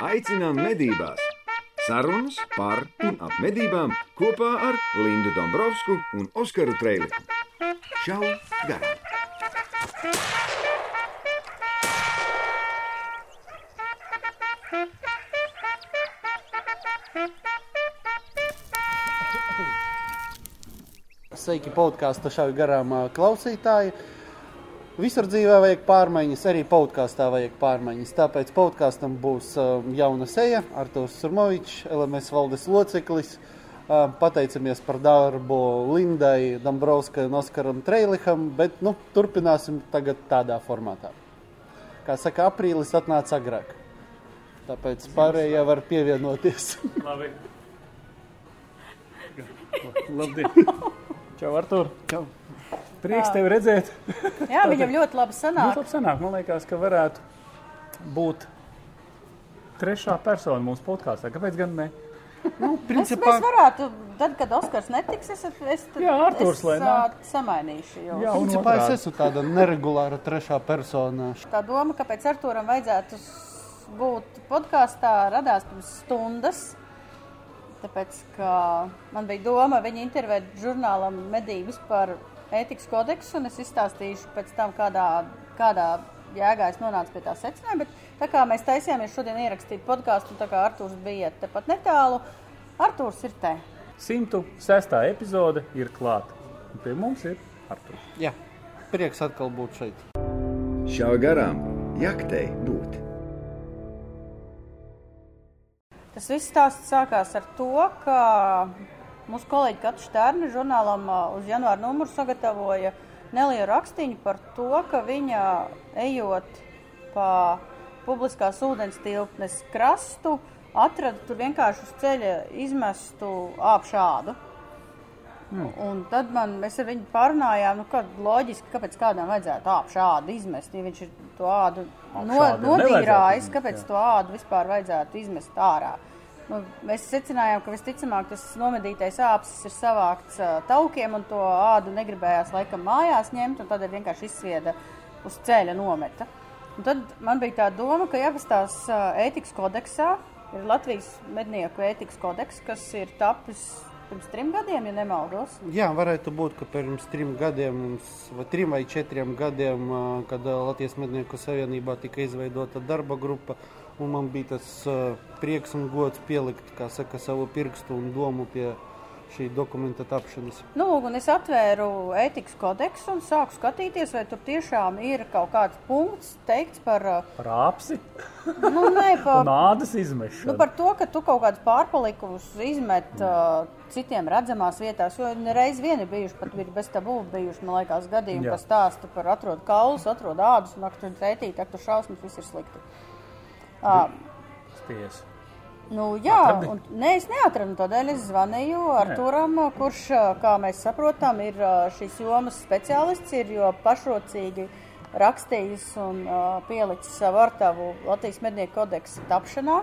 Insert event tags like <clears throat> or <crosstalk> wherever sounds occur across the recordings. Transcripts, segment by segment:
Aicinām medībās! Sarunas par un ap medībām kopā ar Lindu Dombrovskiju un Oskaru Trēliņu. Čau! Garām! Sveiki, podkāstu šauju garām klausītāji. Visur dzīvē vajag pārmaiņas, arī podkāstā vajag pārmaiņas. Tāpēc podkāstam būs ā, jauna seja, Arthurs Surmovičs, LMS valdes loceklis. Ā, Pateicamies par darbu Lindai, Dombrovskai un Oskaram Treiliham, bet nu, turpināsim tagad tādā formātā. Kā saka, aprīlis atnāca agrāk. Tāpēc pārējie var pievienoties. <laughs> Labi. Labdien! Čau, Artur! Čau. Prieks tevi redzēt! <laughs> Jā, viņam ļoti labi Ļoti sanāk. labi sanāk. Man liekas, ka varētu būt trešā persona mūsu podkāstā. Kāpēc gan ne? <laughs> Nu, principā, mēs varētu, tad, kad Oskars netiks, es, es, tad- Jā, Arturs, es ā, samainīšu. Jo. Jā, un principā es esmu tāda neregulāra trešā persona. Tā doma, kāpēc Arturam vajadzētu būt podkāstā, radās pirms stundas. Tāpēc, ka man bija doma viņu intervēt žurnālam medības par ētikas kodeksu, un es izstāstīšu pēc tam, kādā, kādā jēgā es nonācu pie tā secinājuma. Bet tā kā mēs taisījāmies šodien ierakstīt podkāstu, un tā kā Arturs bija tepat netālu, Arturs ir te. 106. epizode ir klāta. Un pie mums ir Arturs. Jā, prieks atkal būt šeit. Šauj garām! Jaktei būt! Tas viss stāsts sākās ar to, ka mūsu kolēģi Katra Stērna žurnālam uz janvāra numuru sagatavoja nelielu rakstīnu par to, ka viņa ejot pa publiskās ūdens tilpnes krastu, atrada tur vienkārši uz ceļa izmestu āpšādu. Un tad man, mēs ar viņu pārunājām, nu, ka loģiski, kāpēc kādam vajadzētu āpšu ādu izmest. Ja viņš ir to ādu no, nodīrājis, kāpēc jā. to ādu vispār vajadzētu izmest ārā? Nu, mēs secinājām, ka visticamāk tas nomedītais āpsis ir savākts ā, taukiem, un to ādu negribējās laikam mājās ņemt, un tad vienkārši izsvieda uz ceļa nometa. Un tad man bija tā doma, ka jāpastās ā, ētikas kodeksā, ir Latvijas mednieku ētikas kodeks, kas ir tapis pirms trim gadiem, ja nemaldos. Jā, varētu būt, ka pirms trim gadiem, vai trim vai četriem gadiem, kad Latvijas mednieku savienībā tika izveidota darba grupa, un man bija tas ā, prieks un gods pielikt, kā saka, savu pirkstu un domu pie šī dokumenta tapšanas. Nu, un es atvēru ētikas kodeksu un sāku skatīties, vai tur tiešām ir kaut kāds punkts teikts par, apsi nu, <laughs> un par, ādas nu, izmešanu. par to, ka tu kaut kādus pārpalikumus izmet uh, citiem redzamās vietās. Jo reiz vien ir bijuši pat ir bez tabū, bijuši, man liekas, gadījumi, Jā. kas stāsta par atrod kaulus, atrod ādus, un ak, tur pētīt, ak, tur šausmas, viss ir slikti. Uh, Sties. Nu, jā, Atradi? un, nē, es neatradu. Tādēļ es zvanīju Arturam, kurš, kā mēs saprotam, ir ā, šīs jomas speciālists, ir jo pašrocīgi rakstījis un uh, pielicis savu artavu Latvijas mednieku kodeksa tapšanā.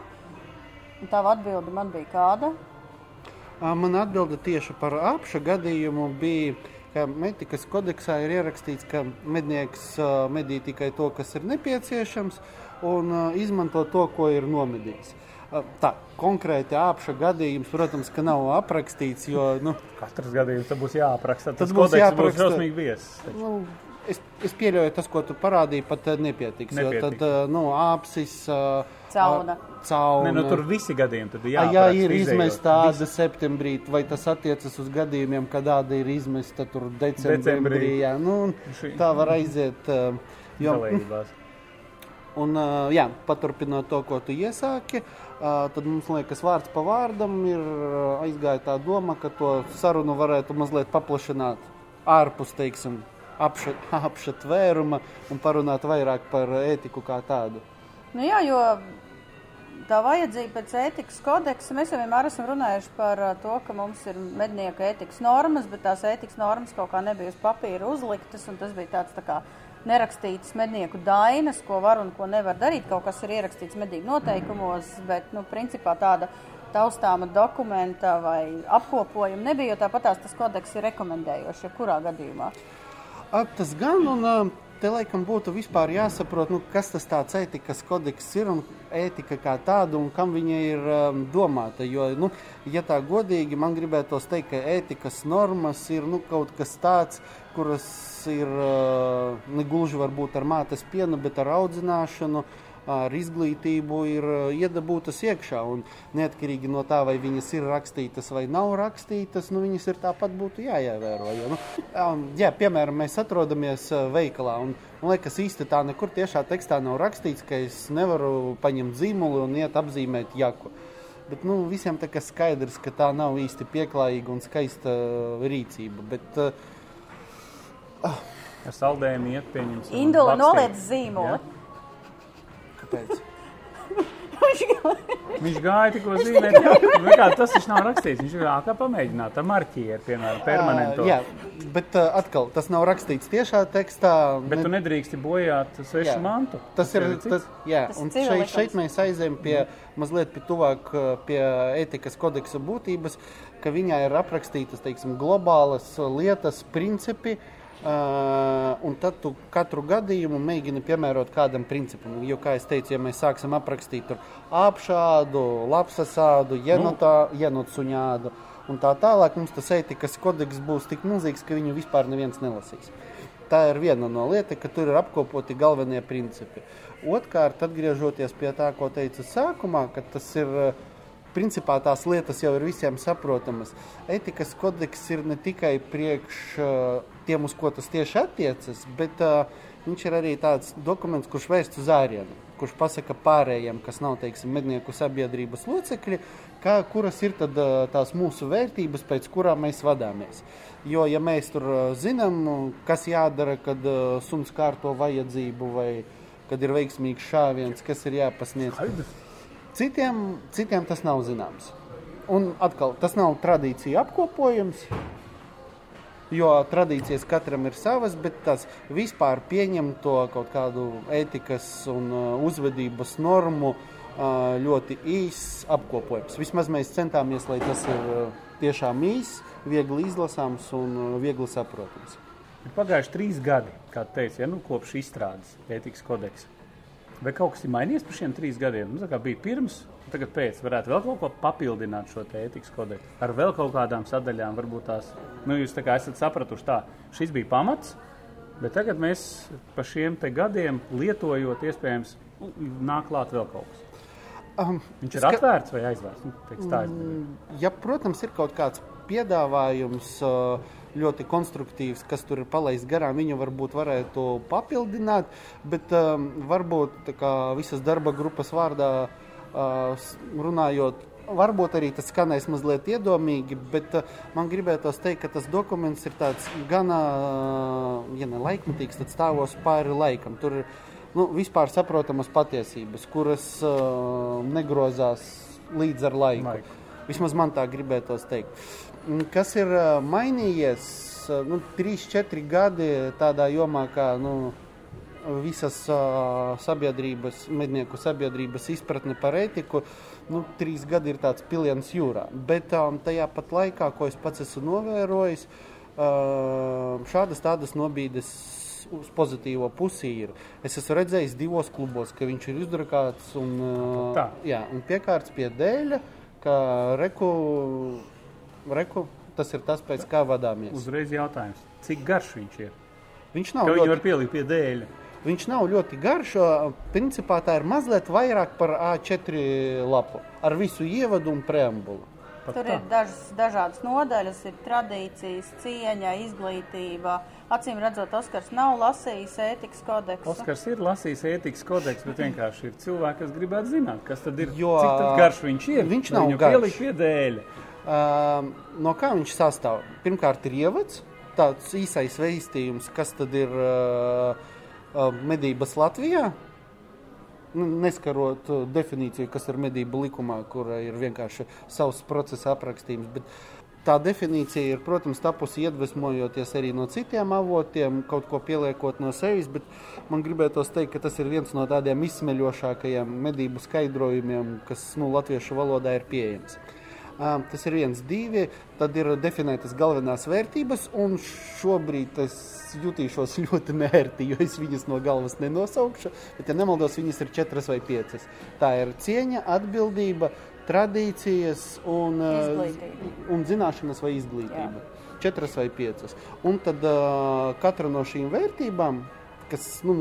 Un tā atbilde man bija kāda. Ā, Man atbilde tieši par apša gadījumu bija, ka metikas kodeksā ir ierakstīts, ka mednieks medī tikai to, kas ir nepieciešams, un izmanto to, ko ir nomedījis. Tā konkrēti apša gadījums, protams, ka nav aprakstīts, jo nu, Katrs gadījums būs jāapraksta. Tas būs būs jāapraksta. taču. Nu, es, es pieļauju, tas, ko tu parādīji, pat ā, nepietiks. Jo Nepietiks. tad ā, nu, apsis, Cauna. ā, cauna. Nē, nu, tur visi gadījumi tad ir Jā, ir izmesta tāda septembrī, vai tas attiecas uz gadījumiem, kad tāda ir izmesta tur decembrī? Decembrī. Jā, nu, tā var aiziet. Jo, Dalībās. <laughs> un, jā, paturpinot to, ko tu iesāki, tad mums liekas, vārds pa vārdam ir aizgāja tā doma, ka to sarunu varētu mazliet paplašināt ārpus, teiksim, apša, <laughs> apša tvēruma un parunāt vairāk par ētiku kā tādu. Nu, jā, jo tā vajadzība pēc ētikas kodeksa, mēs jau vienmēr esam runājuši par ā, to, ka mums ir mednieku ētikas normas, bet tās ētikas normas kaut kā nebija uz papīra uzliktas, tas bija tāds tā kā nerakstītas mednieku dainas, ko var un ko nevar darīt. Kaut kas ir ierakstīts medību noteikumos, bet, nu, principā tāda taustāma dokumenta vai apkopojuma nebija, tāpat tās tas kodeks ir rekomendējošs, jebkurā gadījumā. A, Tas gan, un ā, te laikam būtu vispār jāsaprot, nu, kas tas tāds ētikas kodeks ir un ētika kā tāda un kam viņa ir um, domāta. Jo, nu, ja tā godīgi, man gribētos teikt, ka ētikas normas ir nu, kaut kas tāds, kuras ir uh, ne gluži varbūt ar mātes pienu, bet ar audzināšanu. Ar izglītību ir iedabūtas iekšā. Un neatkarīgi no tā, vai viņas ir rakstītas vai nav rakstītas, nu, viņas ir tāpat būtu jāievēro. Jo, nu, <laughs> jā, piemēram, mēs atrodamies veikalā. Un, man liekas, īsti tā nekur tiešā tekstā nav rakstīts, ka es nevaru paņemt zīmolu un iet apzīmēt jaku. Bet nu, visiem tā kā skaidrs, ka tā nav īsti pieklājīga un skaista rīcība. Bet, uh, Ar saldējumu iet pieņemsim. Indula noliec zīmoli. Kāpēc? Viņš gāja tikko zīmēt, nu kā, tas viņš nav rakstīts. Viņš gāja kā pamēģināt ar marķieru, piemēram, permanentu. Uh, jā, bet uh, atkal tas nav rakstīts tiešā tekstā. Bet tu nedrīksti bojāt svešu Jā. mantu. Tas ir cits. tas, jā, Tas un ir šeit, likums. šeit mēs aizējām pie mazliet pie tuvāk uh, pie ētikas kodeksa būtības, ka viņā ir aprakstītas teiksim, globālas uh, lietas, principi. Uh, un tad tu katru gadījumu mēģini piemērot kādam principam. Jo, kā jau teicu, ja mēs sāksim aprakstīt tur apšādu, lapsasādu, jenotā, jenotsuņādu un tā tālāk, mums tas ētikas kodeks būs tik milzīgs, ka viņu vispār neviens nelasīs. Tā ir viena no lietām, ka tur ir apkopoti galvenie principi. Otrkārt, atgriežoties pie tā, ko teicu sākumā, ka tas ir eh, principā tās lietas jau ir visiem saprotamas. Etikas kodeks ir ne tikai priekš eh, tiem, uz ko tas tieši attiecas, bet uh, viņš ir arī tāds dokuments, kurš vērsts uz ārienu, kurš pasaka pārējiem, kas nav teiksim, mednieku sabiedrības locekļi, kā, kuras ir tad, uh, tās mūsu vērtības, pēc kurām mēs vadāmies. Jo, ja mēs tur zinām, kas jādara, kad suns kārto vajadzību vai kad ir veiksmīgs šāviens, kas ir jāpasniedz. Skaidrs. Citiem, citiem tas nav zināms. Un atkal, tas nav tradīcija apkopojums, jo tradīcijas katram ir savas, bet tas vispār pieņemto kaut kādu ētikas un uh, uzvedības normu uh, ļoti īss apkopojums. Vismaz mēs centāmies, lai tas ir uh, tiešām īss, viegli izlasāms un viegli saprotams. Ir pagājuši trīs gadi, kā tu teici, ja, nu, kopš izstrādes ētikas kodeksa. Vai kaut kas ir mainījies par šiem trīs gadiem? Nu, bija pirms, tagad pēc, varētu vēl kaut ko papildināt šo ētikas kodeksu. Ar vēl kaut kādām sadaļām, varbūt tās, nu, jūs tā kā esat sapratuši tā, šis bija pamats, bet tagad mēs pa šiem gadiem lietojot, iespējams, nāk klāt vēl kaut kas. Um, Viņš ir ska- atvērts vai aizvērts? Nu, teiks, gribēju. Ja, protams, ir kaut kāds piedāvājums, ā, ļoti konstruktīvs, kas tur ir palaists garām, viņu varbūt varētu papildināt, bet um, varbūt kā visas darba grupas vārdā s- runājot. Varbūt arī tas skanēs mazliet iedomīgi, bet uh, man gribētos teikt, ka tas dokuments ir tāds gan, uh, ja ne laikmatīgs, tad stāvos pāri laikam. Tur ir nu, vispār saprotamas patiesības, kuras uh, negrozās līdz ar laiku. Laiku. Vismaz man tā gribētos teikt. Mm, Kas ir mainījies? Nu, 3-4 gadi tādā jomā, kā nu, visas sabiedrības, mednieku sabiedrības izpratne par ētiku. Nu, trīs gadi ir tāds piliens jūrā. Bet tajā pat laikā, ko es pats esmu novērojis, šādas tādas nobīdes uz pozitīvo pusi ir. Es esmu redzējis divos klubos, ka viņš ir izdrukāts un, jā, un piekārts pie dēļa, ka reku, reku tas ir tas, pēc kā vadāmies. Uzreiz jautājums, cik garš viņš ir? Viņš nav, viņu var ļoti, pielikt pie dēļa? viņš nav ļoti garš. o, Principā tā ir mazliet vairāk par A4 lapu ar visu ievadu un preambulu. Pat Tur tā. ir dažas dažādas nodaļas, ir tradīcijas, cieņa, izglītība. Acīm redzot, Oskars nav lasījis ētikas kodeksu. Oskars ir lasījis ētikas kodeksu, bet vienkārši ir cilvēki, kas gribētu zināt, kas tad ir. Jo, cik tad garš viņš ir? viņš nav garš. pielikt pie dēļa. Um, no kā viņš sastāv? Pirmkārt, ir ievads, tāds īsais veistījums, kas tad ir uh, uh, medības Latvijā. Nu, Neskarot uh, definīciju, kas ir medību likumā, kura ir vienkārši savs procesa aprakstījums. Bet tā definīcija ir, protams, tapusi iedvesmojoties arī no citiem avotiem, kaut ko pieliekot no sevis. Man gribētos teikt, ka tas ir viens no tādiem izsmeļošākajiem medību skaidrojumiem, kas nu, latviešu valodā ir pieejams. Um, tas ir viens, divi. Tad ir definētas galvenās vērtības, un šobrīd es jutīšos <laughs> ļoti nērti, jo es viņas no galvas nenosaukšu. Bet, ja nemaldos, viņas ir četras vai piecas. Tā ir cieņa, atbildība, tradīcijas un, Izglītība. un zināšanas vai izglītība. Jā. Četras vai piecas. Un tad uh, katra no šīm vērtībām, kas nu,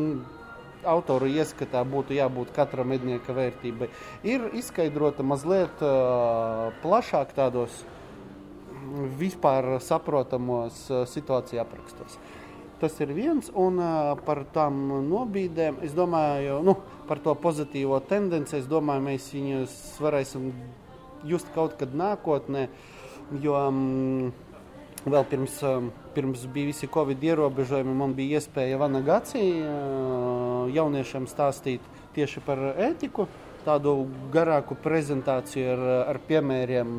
autora ieskatā būtu jābūt katra mednieka vērtībai, ir izskaidrota mazliet uh, plašāk tādos vispār saprotamos uh, situāciju aprakstos. Tas ir viens, un uh, par tām nobīdēm, es domāju, nu, par to pozitīvo tendenci, es domāju, mēs viņus varēsim just kaut kad nākotnē, jo um, vēl pirms, pirms bija visi Covid ierobežojumi, man bija iespēja Vanagacī uh, jauniešiem stāstīt tieši par ētiku, tādu garāku prezentāciju ar, ar piemēriem,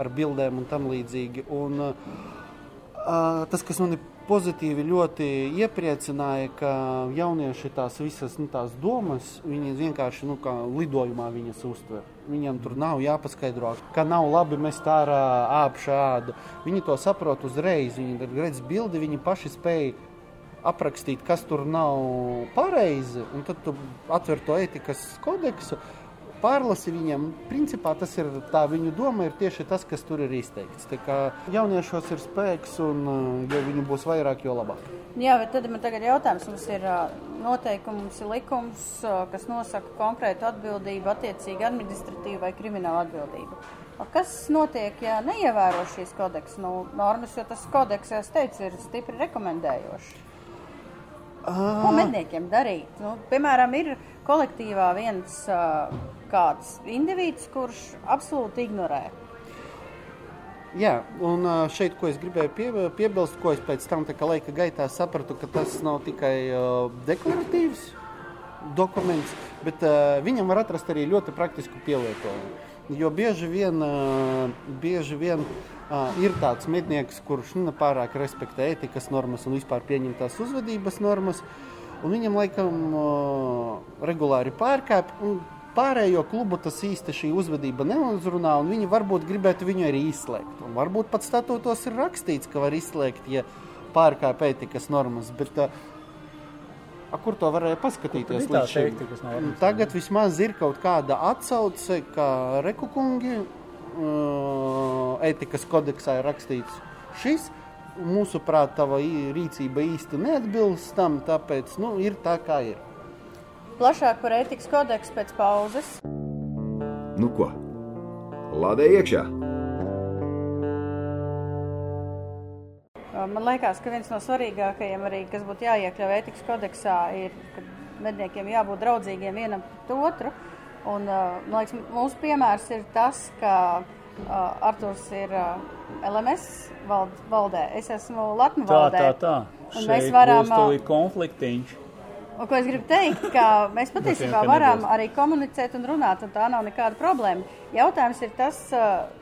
ar bildēm un tam līdzīgi. Un, tas, kas man ir pozitīvi ļoti iepriecināja, ka jaunieši tās visas nu, tās domas, viņi vienkārši nu, lidojumā viņas uztver. Viņam tur nav jāpaskaidro, ka nav labi mest ārā āpšādu. Viņi to saprot uzreiz. Viņi redz bildi, viņi paši spēj aprakstīt, kas tur nav pareizi, un tad tu atver to etikas kodeksu pārlasi viņam, principā tas ir tā viņu doma, ir tieši tas, kas tur ir izteikts. Tā kā jauniešos ir spēks, un jo viņi būs vairāk, jo labāk. Jā, bet tad man tagad jautājums, mums ir noteikumi, mums ir likums, kas nosaka konkrētu atbildību, attiecīgi administratīvu vai kriminālu atbildību. Kas notiek, ja neievēro šīs kodeksa nu, normas, jo tas kodeks, jau es teicu, ir stipri rekomendējošs? Ko medniekiem darīt? Nu, piemēram, ir kolektīvā viens uh, kāds indivīds, kurš absolūti ignorē. Jā, un šeit, ko es gribēju pie, piebilst, ko es pēc tam laika gaitā sapratu, ka tas nav tikai uh, deklaratīvs dokuments, bet uh, viņam var atrast arī ļoti praktisku pielietojumu. Jo bieži vien, uh, bieži vien ir tāds mednieks, kurš nu, pārāk respektē etikas normas un vispār pieņemtās uzvedības normas, un viņam laikam regulāri pārkāpj. Pārējo klubu tas īsti šī uzvedība neuzrunā, un viņi varbūt gribētu viņu arī izslēgt. Un varbūt pat statūtos ir rakstīts, ka var izslēgt, ja pārkāpj ētikas normas. Bet, a, kur to varēja paskatīties? Kur teikti, Tagad vismaz ir kaut kāda atsauce, ka rekukungi ētikas kodeksā ir rakstīts šis. Mūsuprāt, tava rīcība īsti neatbilst tam, tāpēc nu, ir tā, kā ir. Plašāk par ētikas kodeksu pēc pauzes. Nu ko? Lādē iekšā! Man liekas, ka viens no svarīgākajiem, arī, kas būtu jāiekļauj ētikas kodeksā, ir, ka medniekiem jābūt draudzīgiem vienam pret otru. Un, man liekas, mūsu piemērs ir tas, ka uh, Arthurs ir uh, LMS vald, valdē, es esmu Latvijas valdē. Tā, tā, tā. Un Šeit mēs varam. būs konfliktiņš. Un, ko es gribu teikt, ka mēs patiesībā varam arī komunicēt un runāt, un tā nav nekāda problēma. Jautājums ir tas,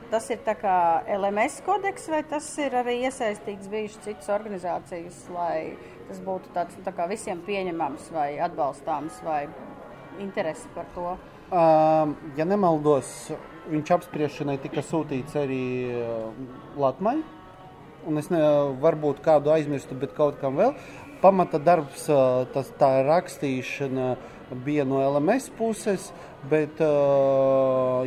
tas ir tā kā LMS kodeks, vai tas ir arī iesaistīts bijušas citas organizācijas, lai tas būtu tāds tā kā visiem pieņemams vai atbalstāms vai interesi par to? Uh, ja nemaldos, viņš apspriešanai tika sūtīts arī Latvijai. Un es nevaru varbūt kādu aizmirstu, bet kaut kam vēl pamata darbs, tas, tā rakstīšana bija no LMS puses, bet,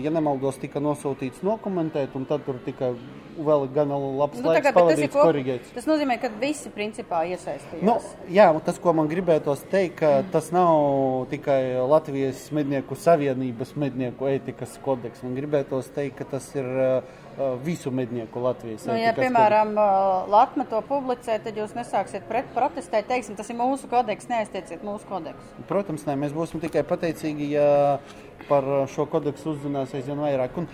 ja nemaldos, tika nosūtīts dokumentēt, un tad tur tika vēl gan labs nu, laiks pavadīts, korrigēts. Tas nozīmē, ka visi principā iesaistījās. Nu, jā, tas, ko man gribētos teikt, ka mm. tas nav tikai Latvijas mednieku savienības mednieku ētikas kodeks. Man gribētos teikt, ka tas ir uh, visu mednieku Latvijas. Nu, ja, piemēram, Latvija to publicē, tad jūs nesāksiet pret protestēt, teiksim, tas ir mūsu kodeks, neaiztieciet mūsu kodeksu. Protams, nē, mēs būsim tikai pateicīgi, ja par šo kodeksu uzzinās aizvien vairāk. Un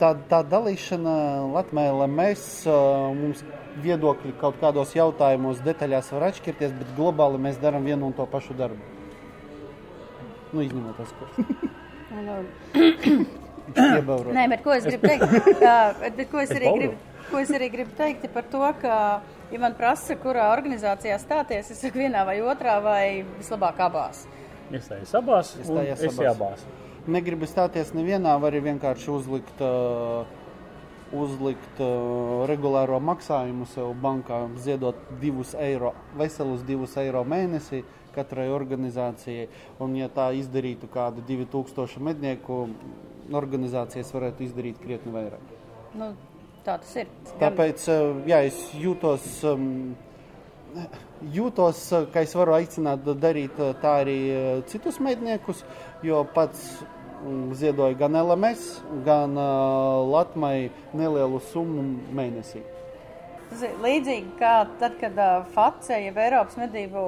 tā, tā dalīšana Latvijā, mēs mums viedokļi kaut kādos jautājumos detaļās var atšķirties, bet globāli mēs darām vienu un to pašu darbu. Nu, izņemot tas, ko. <coughs> Nē, bet ko es gribu teikt? <laughs> bet, ko, es arī gribu, ko es arī gribu teikt par to, ka, ja man prasa, kurā organizācijā stāties, es saku vienā vai otrā, vai vislabāk abās. Iestājas abās, es abās. Negribu stāties nevienā, var arī vienkārši uzlikt uh, uzlikt uh, regulāro maksājumu sev bankā, ziedot 2 eiro, veselus 2 eiro mēnesī katrai organizācijai. Un, ja tā izdarītu kādu 2000 mednieku, organizācijas varētu izdarīt krietni vairāk. Nu, tā tas ir. Tāpēc uh, jā, es jūtos. Um, Jūtos, uh, ka es varu aicināt darīt uh, tā arī citus medniekus, jo pats mm, ziedoju gan LMS, gan Latvijai nelielu summu mēnesī. Tas ir līdzīgi kā tad, kad FACE, jeb Eiropas medību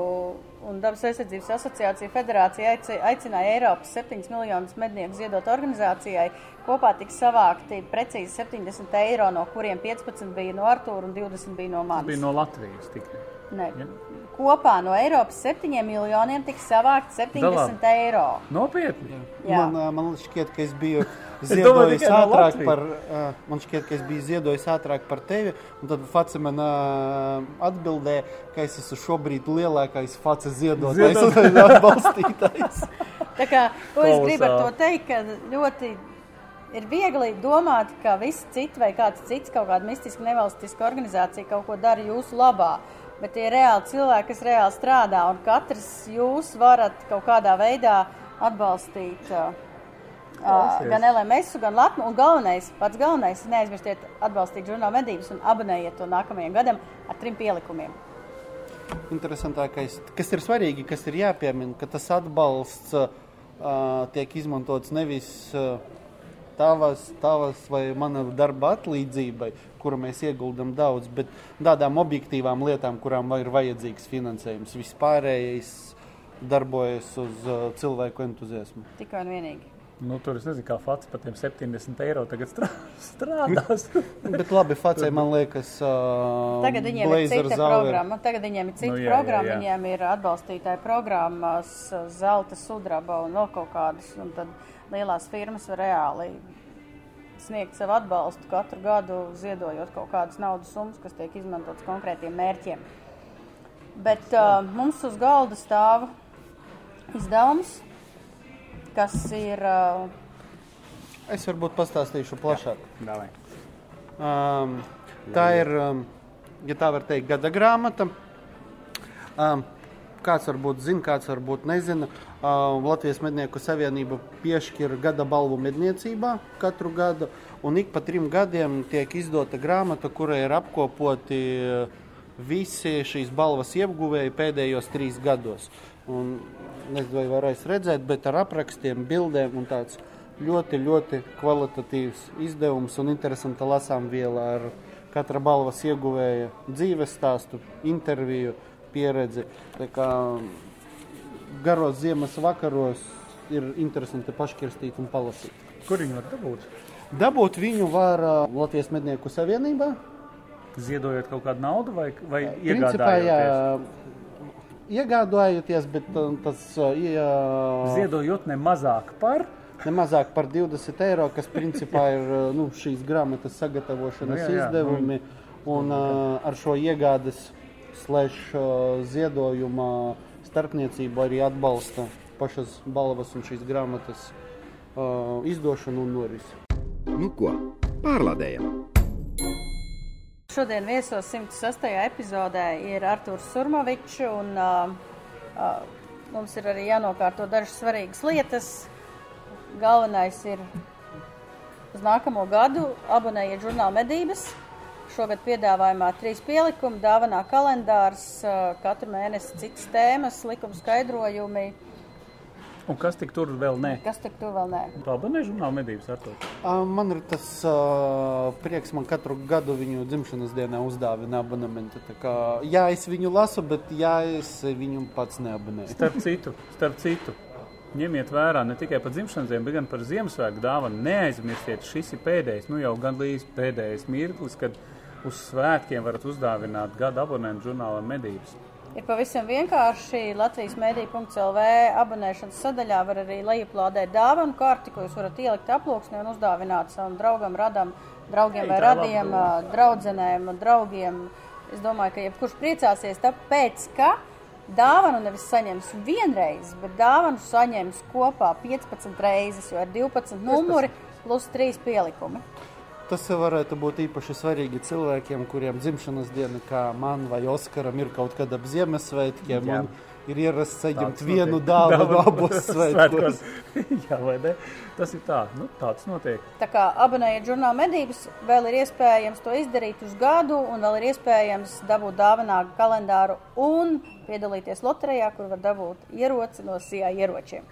un dabas aizsardzības asociācija federācija aici- aicināja Eiropas 7 miljonus mednieku ziedot organizācijai. Kopā tika savākti precīzi 70 eiro, no kuriem 15 bija no Artūra un 20 bija no Tas manis. bija no Latvijas tikai. Ne. Ja? Kopā no Eiropas 7 miljoniem tika savākt 70 eiro. Nopietni. Jā. Man, man šķiet, ka es biju <laughs> ziedojis no ātrāk Latvijas. par, man šķiet, ka es biju ziedojis ātrāk par tevi, un tad Face man atbildēja, ka es esmu šobrīd lielākais Face ziedotājs Ziedotājs. un <laughs> atbalstītājs. Tā kā, ko es gribu ar to teikt, ka ļoti ir viegli domāt, ka visi citi vai kāds cits, kaut kāda mistiska nevalstiska organizācija kaut ko dara jūsu labā. Bet tie ir reāli cilvēki, kas reāli strādā, un katrs jūs varat kaut kādā veidā atbalstīt uh, uh, gan LMS, gan Latviju. Un galvenais, pats galvenais, neaizmirstiet atbalstīt žurnāla medības un abonējiet to nākamajam gadam ar trim pielikumiem. Interesantākais, kas ir svarīgi, kas ir jāpiemina, ka tas atbalsts uh, tiek izmantots nevis uh, tavas, tavas vai mana darba atlīdzībai, kuru mēs ieguldam daudz, bet tādām objektīvām lietām, kurām ir vajadzīgs finansējums. Vispārējais darbojas uz uh, cilvēku entuziasmu. Tikai un vienīgi. Nu, tur es nezinu, kā Fats par tiem 70 eiro tagad strā- <laughs> strādās. <laughs> Bet labi, Facē, man liekas, uh, Tagad viņiem ir Blazer cita Zauer- programma. Tagad viņiem ir cita nu, jā, programma. jā, jā. Viņiem ir atbalstītāja programmas, zelta sudraba un vēl kaut kādas. Un tad lielās firmas var reāli sniegt savu atbalstu katru gadu, ziedojot kaut kādas naudas summas, kas tiek izmantotas konkrētiem mērķiem. Bet uh, mums uz galda stāv izdevums, kas ir. Uh, Es varbūt pastāstīšu plašāk. Davai. Um, tā ir, um, ja tā var teikt, gada grāmata. Um, kāds varbūt zina, kāds varbūt nezina. Um, Latvijas Mednieku Savienība piešķir gada balvu medniecībā katru gadu. Un ik pa trim gadiem tiek izdota grāmata, kurā ir apkopoti uh, visi šīs balvas ieguvēji pēdējos trīs gados. Un, nezinu, vai varēs redzēt, bet ar aprakstiem, bildēm un tāds ļoti, ļoti kvalitatīvs izdevums un interesanta lasām viela ar katra balvas ieguvēja dzīves stāstu, interviju, pieredzi. Tā kā garos ziemas vakaros ir interesanti paškirstīt un palasīt. Kur viņi var dabūt? Dabūt viņu var Latvijas Mednieku Savienībā. Ziedojot kaut kādu naudu vai, vai Principā, jā, iegādājoties, bet ā, tas ā, jā, Ziedojot ne mazāk par. ne mazāk par 20 eiro, kas principā ir ā, nu, šīs grāmatas sagatavošanas Nu, jā, jā, izdevumi. Un ā, ar šo iegādes slash ā, ziedojuma starpniecību arī atbalsta pašas balvas un šīs grāmatas ā, izdošanu un norisi. Nu ko, pārlādējam! Šodien viesos 106. epizodē ir Arthurs Surmovičs, un uh, uh, mums ir arī jānokārto dažas svarīgas lietas. Galvenais ir uz nākamo gadu abonējiet žurnāla medības. Šogad piedāvājumā trīs pielikumi, dāvanā kalendārs, uh, katru mēnesi citas tēmas, likuma skaidrojumi. Un kas tik tur vēl nē? Kas tik tu vēl nē? Abonē žurnāla medības ar to. Man ir tas uh, prieks, man katru gadu viņu dzimšanas dienā uzdāvina abonementu. Tā Kā, jā, es viņu lasu, bet jā, es viņu pats neabonēju. Starp citu, starp citu. Ņemiet vērā ne tikai par dzimšanas dienu, bet gan par Ziemassvētku dāvanu. Neaizmirstiet, šis ir pēdējais, nu jau gandrīz pēdējais mirklis, kad uz svētkiem varat uzdāvināt gada abonentu žurnālam medības. Ir pavisam vienkārši Latvijas mēdī.lv abonēšanas sadaļā var arī lejuplādēt dāvanu karti, ko jūs varat ielikt aploksnē un uzdāvināt savam draugam, radam, draugiem vai radiem, draudzenēm, draugiem. Es domāju, ka jebkurš priecāsies, tāpēc, ka dāvanu nevis saņems vienreiz, bet dāvanu saņems kopā 15 reizes, jo ir 12 numuri plus 3 pielikumi. Tas varētu būt īpaši svarīgi cilvēkiem, kuriem dzimšanas diena, kā man vai Oskaram, ir kaut kad ap Ziemassvētkiem. Jā. un Ir ierasts saņemt vienu dāvanu Dāvanu abos svētkos. Jā, vai ne? Tas ir tā, nu, tāds notiek. Tā kā abonējiet žurnāla medības, vēl ir iespējams to izdarīt uz gadu, un vēl ir iespējams dabūt dāvanā kalendāru un piedalīties loterijā, kur var dabūt ieroci no sijā ieročiem.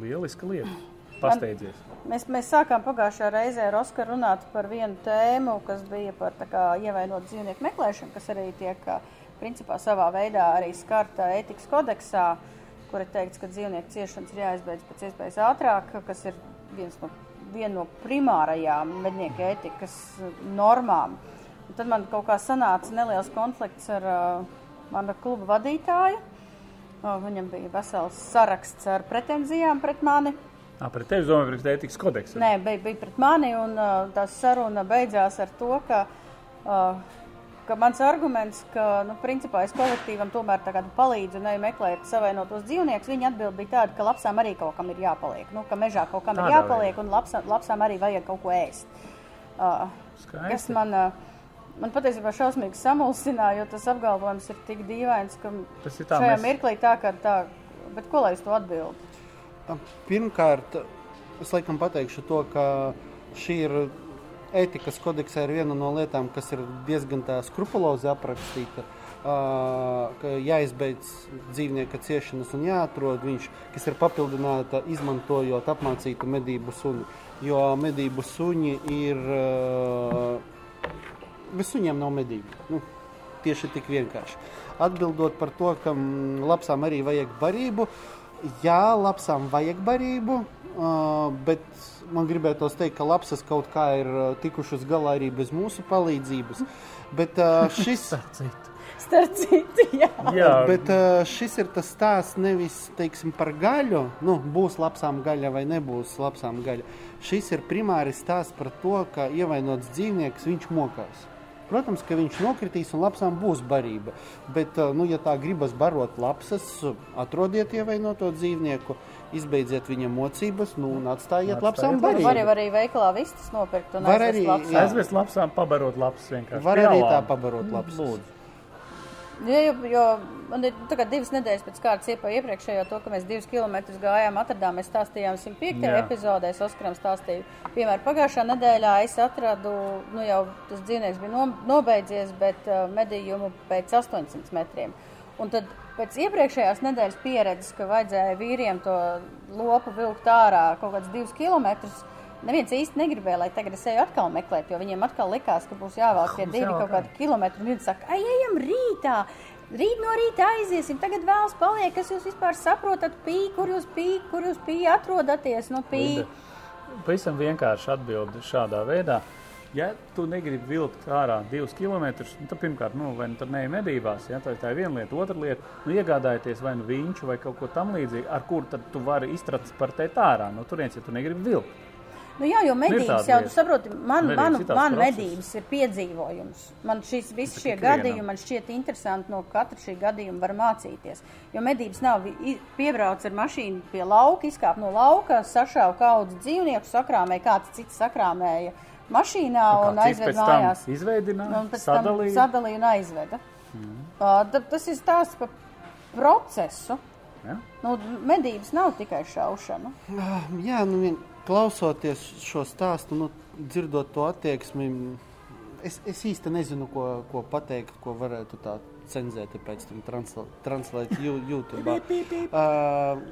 Lieliska lieta. Pasteidzies. Mēs, mēs sākām pagājušajā reizē ar Oskaru runāt par vienu tēmu, kas bija par kā ievainot dzīvnieku meklēšanu, kas arī tiek principā savā veidā arī skarta ētikas kodeksā, kur ir teikts, ka dzīvnieku ciešanas ir jāizbeidz pēc iespējas ātrāk, kas ir viens no, viena no primārajām mednieku ētikas normām. Un tad man kaut kā sanāca neliels konflikts ar uh, mana kluba vadītāju. Viņam bija vesels saraksts ar pretenzijām pret mani. Ā, pret tevi domāju, pret ētikas kodeksu. Nē, bija, bija pret mani, un uh, tā saruna beidzās ar to, ka, uh, ka mans arguments, ka, nu, principā es kolektīvam tomēr tā kā palīdzu un eju meklēt savainotos dzīvniekus, viņa atbild bija tāda, ka lapsām arī kaut kam ir jāpaliek. Nu, ka mežā kaut kam Tādā ir jāpaliek, un lapsām, lapsām arī vajag kaut ko ēst. Uh, Skaisti. kas man, uh, man patiesībā šausmīgi samulsināja, jo tas apgalvojums ir tik dīvains, ka Tas ir tā, šajā mēs- mirklī tā, ka tā, bet ko lai es to atbildu? Pirmkārt, es laikam pateikšu to, ka šī ir ētikas kodeksā ir viena no lietām, kas ir diezgan skrupulozi aprakstīta. ka jāizbeidz dzīvnieka ciešanas un jāatrod viņš, kas ir papildināta izmantojot apmācītu medību suni. Jo medību suņi ir. ā, Bez suņiem nav medību. Nu, tieši tik vienkārši. Atbildot par to, ka lapsām arī vajag barību, jā, lapsām vajag barību, bet man gribētos teikt, ka lapsas kaut kā ir tikušas galā arī bez mūsu palīdzības. Bet <laughs> šis, Starp citu, jā. Jā, bet, šis ir tas stāsts nevis teiksim, par gaļu, nu, būs lapsām gaļa vai nebūs lapsām gaļa. Šis ir primāri stāsts par to, ka ievainots dzīvnieks viņš mokās. Protams, ka viņš nokritīs un lapsām būs barība. Bet, uh, nu, ja tā gribas barot lapsas, atrodiet ievainoto dzīvnieku, izbeidziet viņa mocības nu, un atstājiet lapsām Var jau barību. arī veikalā vistas nopirkt un Var aizvest arī, lapsām. aizvest lapsām, pabarot lapas vienkārši. Var Pie arī tā pabarot lapsas. Lūdzu. Jo, jo, jo man ir divas nedēļas pēc kārtas iepriekšējo to, ka mēs divus kilometrus gājām, atradām, mēs stāstījām 105. Jā. epizodē, es Oskaram stāstīju. Piemēram, pagājušā nedēļā es atradu, nu jau tas dzīvnieks bija no, nobeidzies, bet uh, medījumu pēc 800 metriem. Un tad pēc iepriekšējās nedēļas pieredzes, ka vajadzēja vīriem to lopu vilkt ārā kaut kādus divus kilometrus, neviens īsti negribēja, lai tagad es eju atkal meklēt, jo viņiem atkal likās, ka būs jāvelk tie divi kaut kādi kilometri. Viņi saka, ai, ejam rītā! Rīt no rīta aiziesim, tagad vēlas paliek, kas jūs vispār saprotat, pī, kur jūs pī, kur jūs pī atrodaties, nu pī. Linda, Pavisam vienkārši atbildi šādā veidā. Ja tu negribi vilkt ārā divus kilometrus, nu, tad pirmkārt, nu, vai nu tur neej medībās, ja, tā, tā ir viena lieta. Otra lieta, nu, iegādājieties vai nu viņš vai kaut ko tamlīdzīgu, ar kuru tad tu vari iztransportēt ārā no turienes, ja tu negribi vilkt. Nu, jā, jo medības tāda jau, tu saproti, man, Medības man, medības ir piedzīvojums. Man šis, visi Bet šie gadījumi man šķiet interesanti, no katra šī gadījuma var mācīties. Jo medības nav piebrauc ar mašīnu pie lauka, izkāp no lauka, sašāva kaudz dzīvnieku, sakrāmēja, kāds cits sakrāmēja mašīnā Kā un cits aizved mājās. Izveidināja, Un sadalīja. sadalīja un aizveda. Mm. Uh, tad tas ir stāsts par procesu. Ja? Nu, medības nav tikai šaušana. Ah, Jā, nu, vien, klausoties šo stāstu, nu, dzirdot to attieksmi, es, es īsti nezinu, ko, ko pateikt, ko varētu tā cenzēt, pēc tam transla- translēt YouTube. Uh,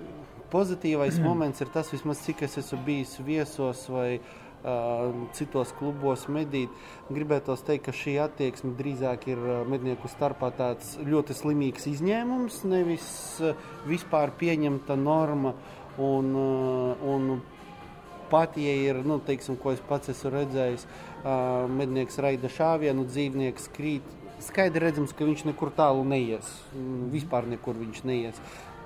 pozitīvais <clears throat> moments ir tas, vismaz cik es esmu bijis viesos vai uh, citos klubos medīt. Gribētos teikt, ka šī attieksme drīzāk ir uh, mednieku starpā tāds ļoti slimīgs izņēmums, nevis uh, vispār pieņemta norma. Un, uh, un pat, ja ir, nu, teiksim, ko es pats esmu redzējis, uh, mednieks raida šāvienu, dzīvnieks krīt. Skaidri redzams, ka viņš nekur tālu neies. Mm, Vispār nekur viņš neies.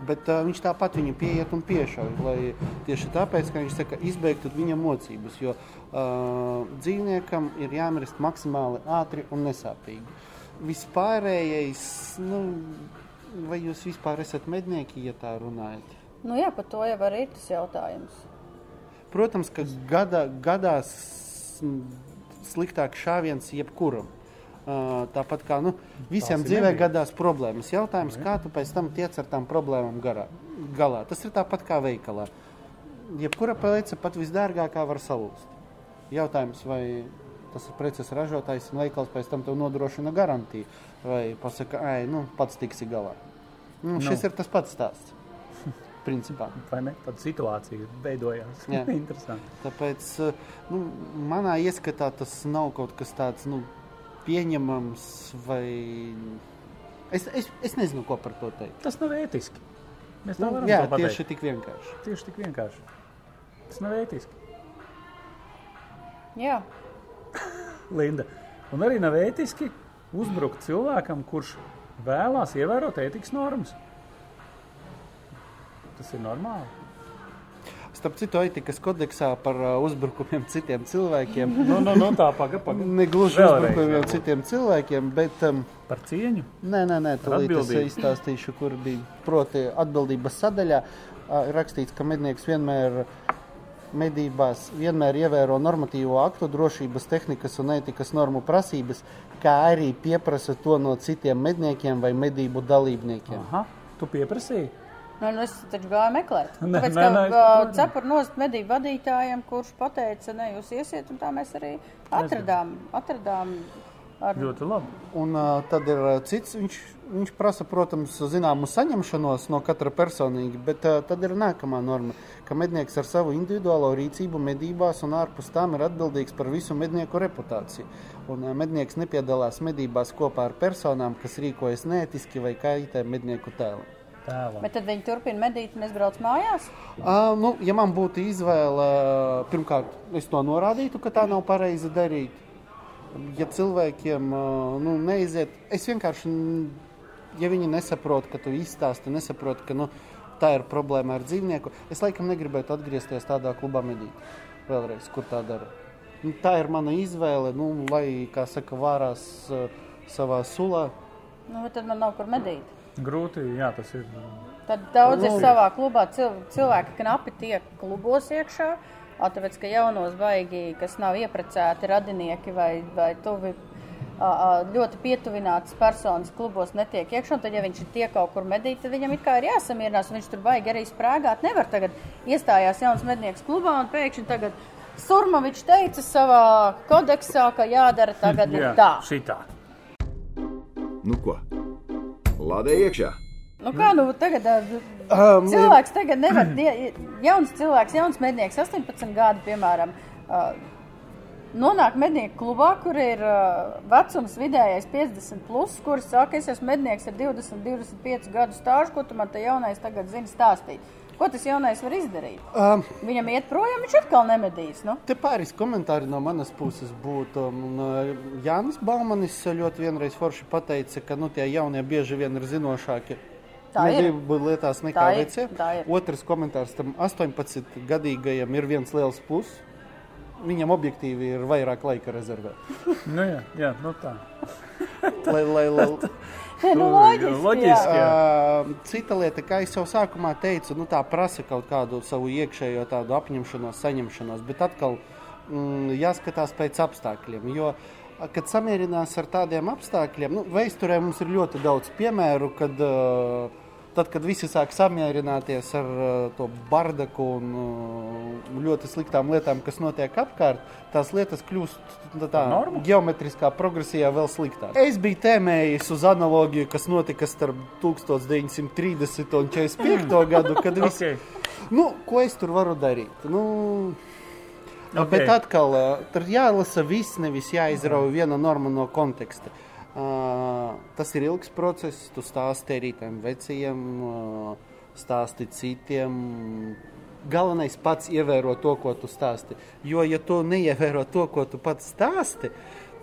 Bet uh, viņš tāpat viņu pieiet un piešauj. Tieši tāpēc, ka viņš saka, izbeigtu viņa mocības. Jo uh, dzīvniekam ir jāmirst maksimāli ātri un nesāpīgi. Vispārējais, nu, vai jūs vispār esat mednieki, ja tā runājat? Nu jā, par to jau arī ir tas jautājums. Protams, ka gada, gadās m, sliktāks šāviens jebkuram. Tāpat kā nu, visiem dzīvē gadās problēmas. Jautājums, kā tu pēc tam tiec ar tām problēmām garā, galā. Tas ir tāpat kā veikalā. Jebkura prece, pat visdārgākā, var salūzt. Jautājums, vai tas ir preces ražotājs un veikals pēc tam tev nodrošina garantiju, vai pasaka, ai, nu, pats tiksi galā. Nu, šis Nu. ir tas pats stāsts. Principā. Vai ne? Tāda situācija veidojās. Jā. <laughs> Interesanti. Tāpēc eh, nu, manā ieskatā tas nav kaut kas tāds nu, pieņemams. Vai... Es, es, es nezinu, ko par to teikt. Tas nav ētiski. Mēs tā Nu, varam jā, to pateikt. tieši tik vienkārši. tieši tik vienkārši. Tas nav ētiski. Jā, <laughs> Linda. Un arī nav ētiski uzbrukt cilvēkam, kurš vēlās ievērot ētikas normas. Tas ir normāli. Starp citu, etikas kodeksā par uh, uzbrukumiem citiem cilvēkiem. <laughs> Nu, nu, nu tā pagaidi, pagaidi. Ne gluži uzbrukumiem varbūt. citiem cilvēkiem, bet um, Par cieņu. nē, nē, nē tūlīt es izstāstīšu, kur bija. Proti, atbildības sadaļā rakstīts, ka mednieks vienmēr medībās vienmēr ievēro normatīvo aktu, drošības, tehnikas un ētikas normu prasības, kā arī pieprasa to no citiem medniekiem vai medību dalībniekiem. Aha, tu pieprasīji. Nu, nu, es taču gāju meklēt. Nē, Tāpēc, nē, nē, saprotu. cepur nost medību vadītājiem, kurš pateica, ne, jūs iesiet, un tā mēs arī atradām. atradām ar... Ļoti labi. Un uh, tad ir cits, viņš, viņš prasa, protams, zināmu saņemšanos no katra personīgi, bet uh, tad ir nākamā norma, ka mednieks ar savu individuālo rīcību medībās un ārpus tām ir atbildīgs par visu mednieku reputāciju. Un uh, mednieks nepiedalās medībās kopā ar personām, kas rīkojas neētiski vai kaitē mednieku tēlam. Tēlam. Bet tad viņi turpina medīt un es braucu mājās. Uh, nu, ja man būtu izvēle, pirmkārt, es to norādītu, ka tā nav pareizi darīt. Ja cilvēkiem uh, nu, neiziet, es vienkārši, ja viņi nesaprot, ka tu izstāsti, nesaprot, ka nu, tā ir problēma ar dzīvnieku, es laikam negribētu atgriezties tādā klubā medīt. Vēlreiz, kur tā dara. Nu, tā ir mana izvēle, nu, lai, kā saka, vārās uh, savā sulā. Nu, tad man nav kur medīt. Grūti, jā, tas ir. Tad daudz ir Nu. savā klubā. Cil, cilvēki knapi tiek klubos iekšā. Tāpēc, ka jaunos baigi, kas nav ieprecēti radinieki vai, vai tuvi, ļoti pietuvinātas personas klubos netiek iekšā. Tad, ja viņš ir tie kaut kur medīt, tad viņam it kā ir jāsamierinās. un Viņš tur baigi arī sprāgāt. Nevar tagad iestājās jauns mednieks klubā un pēkšņi tagad Surmavičs teica savā kodeksā, ka jādara tagad ir tā. šitā. Nu ko? Lādē iekšā! Nu, kā nu tagad? Um, Cilvēks tagad nevar, die- jauns cilvēks, jauns mednieks, 18 gadi, piemēram, ā, nonāk mednieku klubā, kur ir ā, vecums vidējais 50, plus, kurš saka, es esmu mednieks ar 20, 25 gadu stāžu, ko tu man te jaunais tagad zini stāstīt. Ko tas jaunais var izdarīt? um, Viņam iet projām, viņš atkal nemedīs. Nu? Te pāris komentāri no manas puses būtu. Un, uh, Jānis Baumanis ļoti vienreiz forši pateica, ka nu, tie jaunie bieži vien ir zinošāki. Tā ir. medību lietās nekā ir, vecie. ir. Otrs komentārs tam 18 gadīgajam ir viens liels plus. Viņam objektīvi ir vairāk laika rezervēt. Nu, jā, jā, nu tā. Lai, lai, lai, <laughs> <laughs> Nu, loģiski, loģiski. jā. Uh, cita lieta, kā jau sākumā teicu, nu, tā prasa kaut kādu savu iekšējo tādu apņemšanos, saņemšanos, bet atkal mm, jāskatās pēc apstākļiem. Jo, kad samierinās ar tādiem apstākļiem, nu, vēsturē mums ir ļoti daudz piemēru, kad, uh, tad, kad visi sāk samierināties ar uh, to bardaku un uh, ļoti sliktām lietām, kas notiek apkārt, tās lietas kļūst tā, tā normu? geometriskā progresijā vēl sliktāk. Es biju tēmējis uz analogiju, kas notika starp 1930 un 45 gadu, kad viss, Okay. nu, ko es tur varu darīt? Nu, Ok. Bet atkal, ā, tur jālasa viss, nevis jāizrauj viena norma no konteksta. Uh, tas ir ilgs process, tu stāsti arī tiem vecajiem, uh, stāsti citiem. Galvenais pats ievēro to, ko tu stāsti. Jo, ja tu neievēro to, ko tu pats stāsti,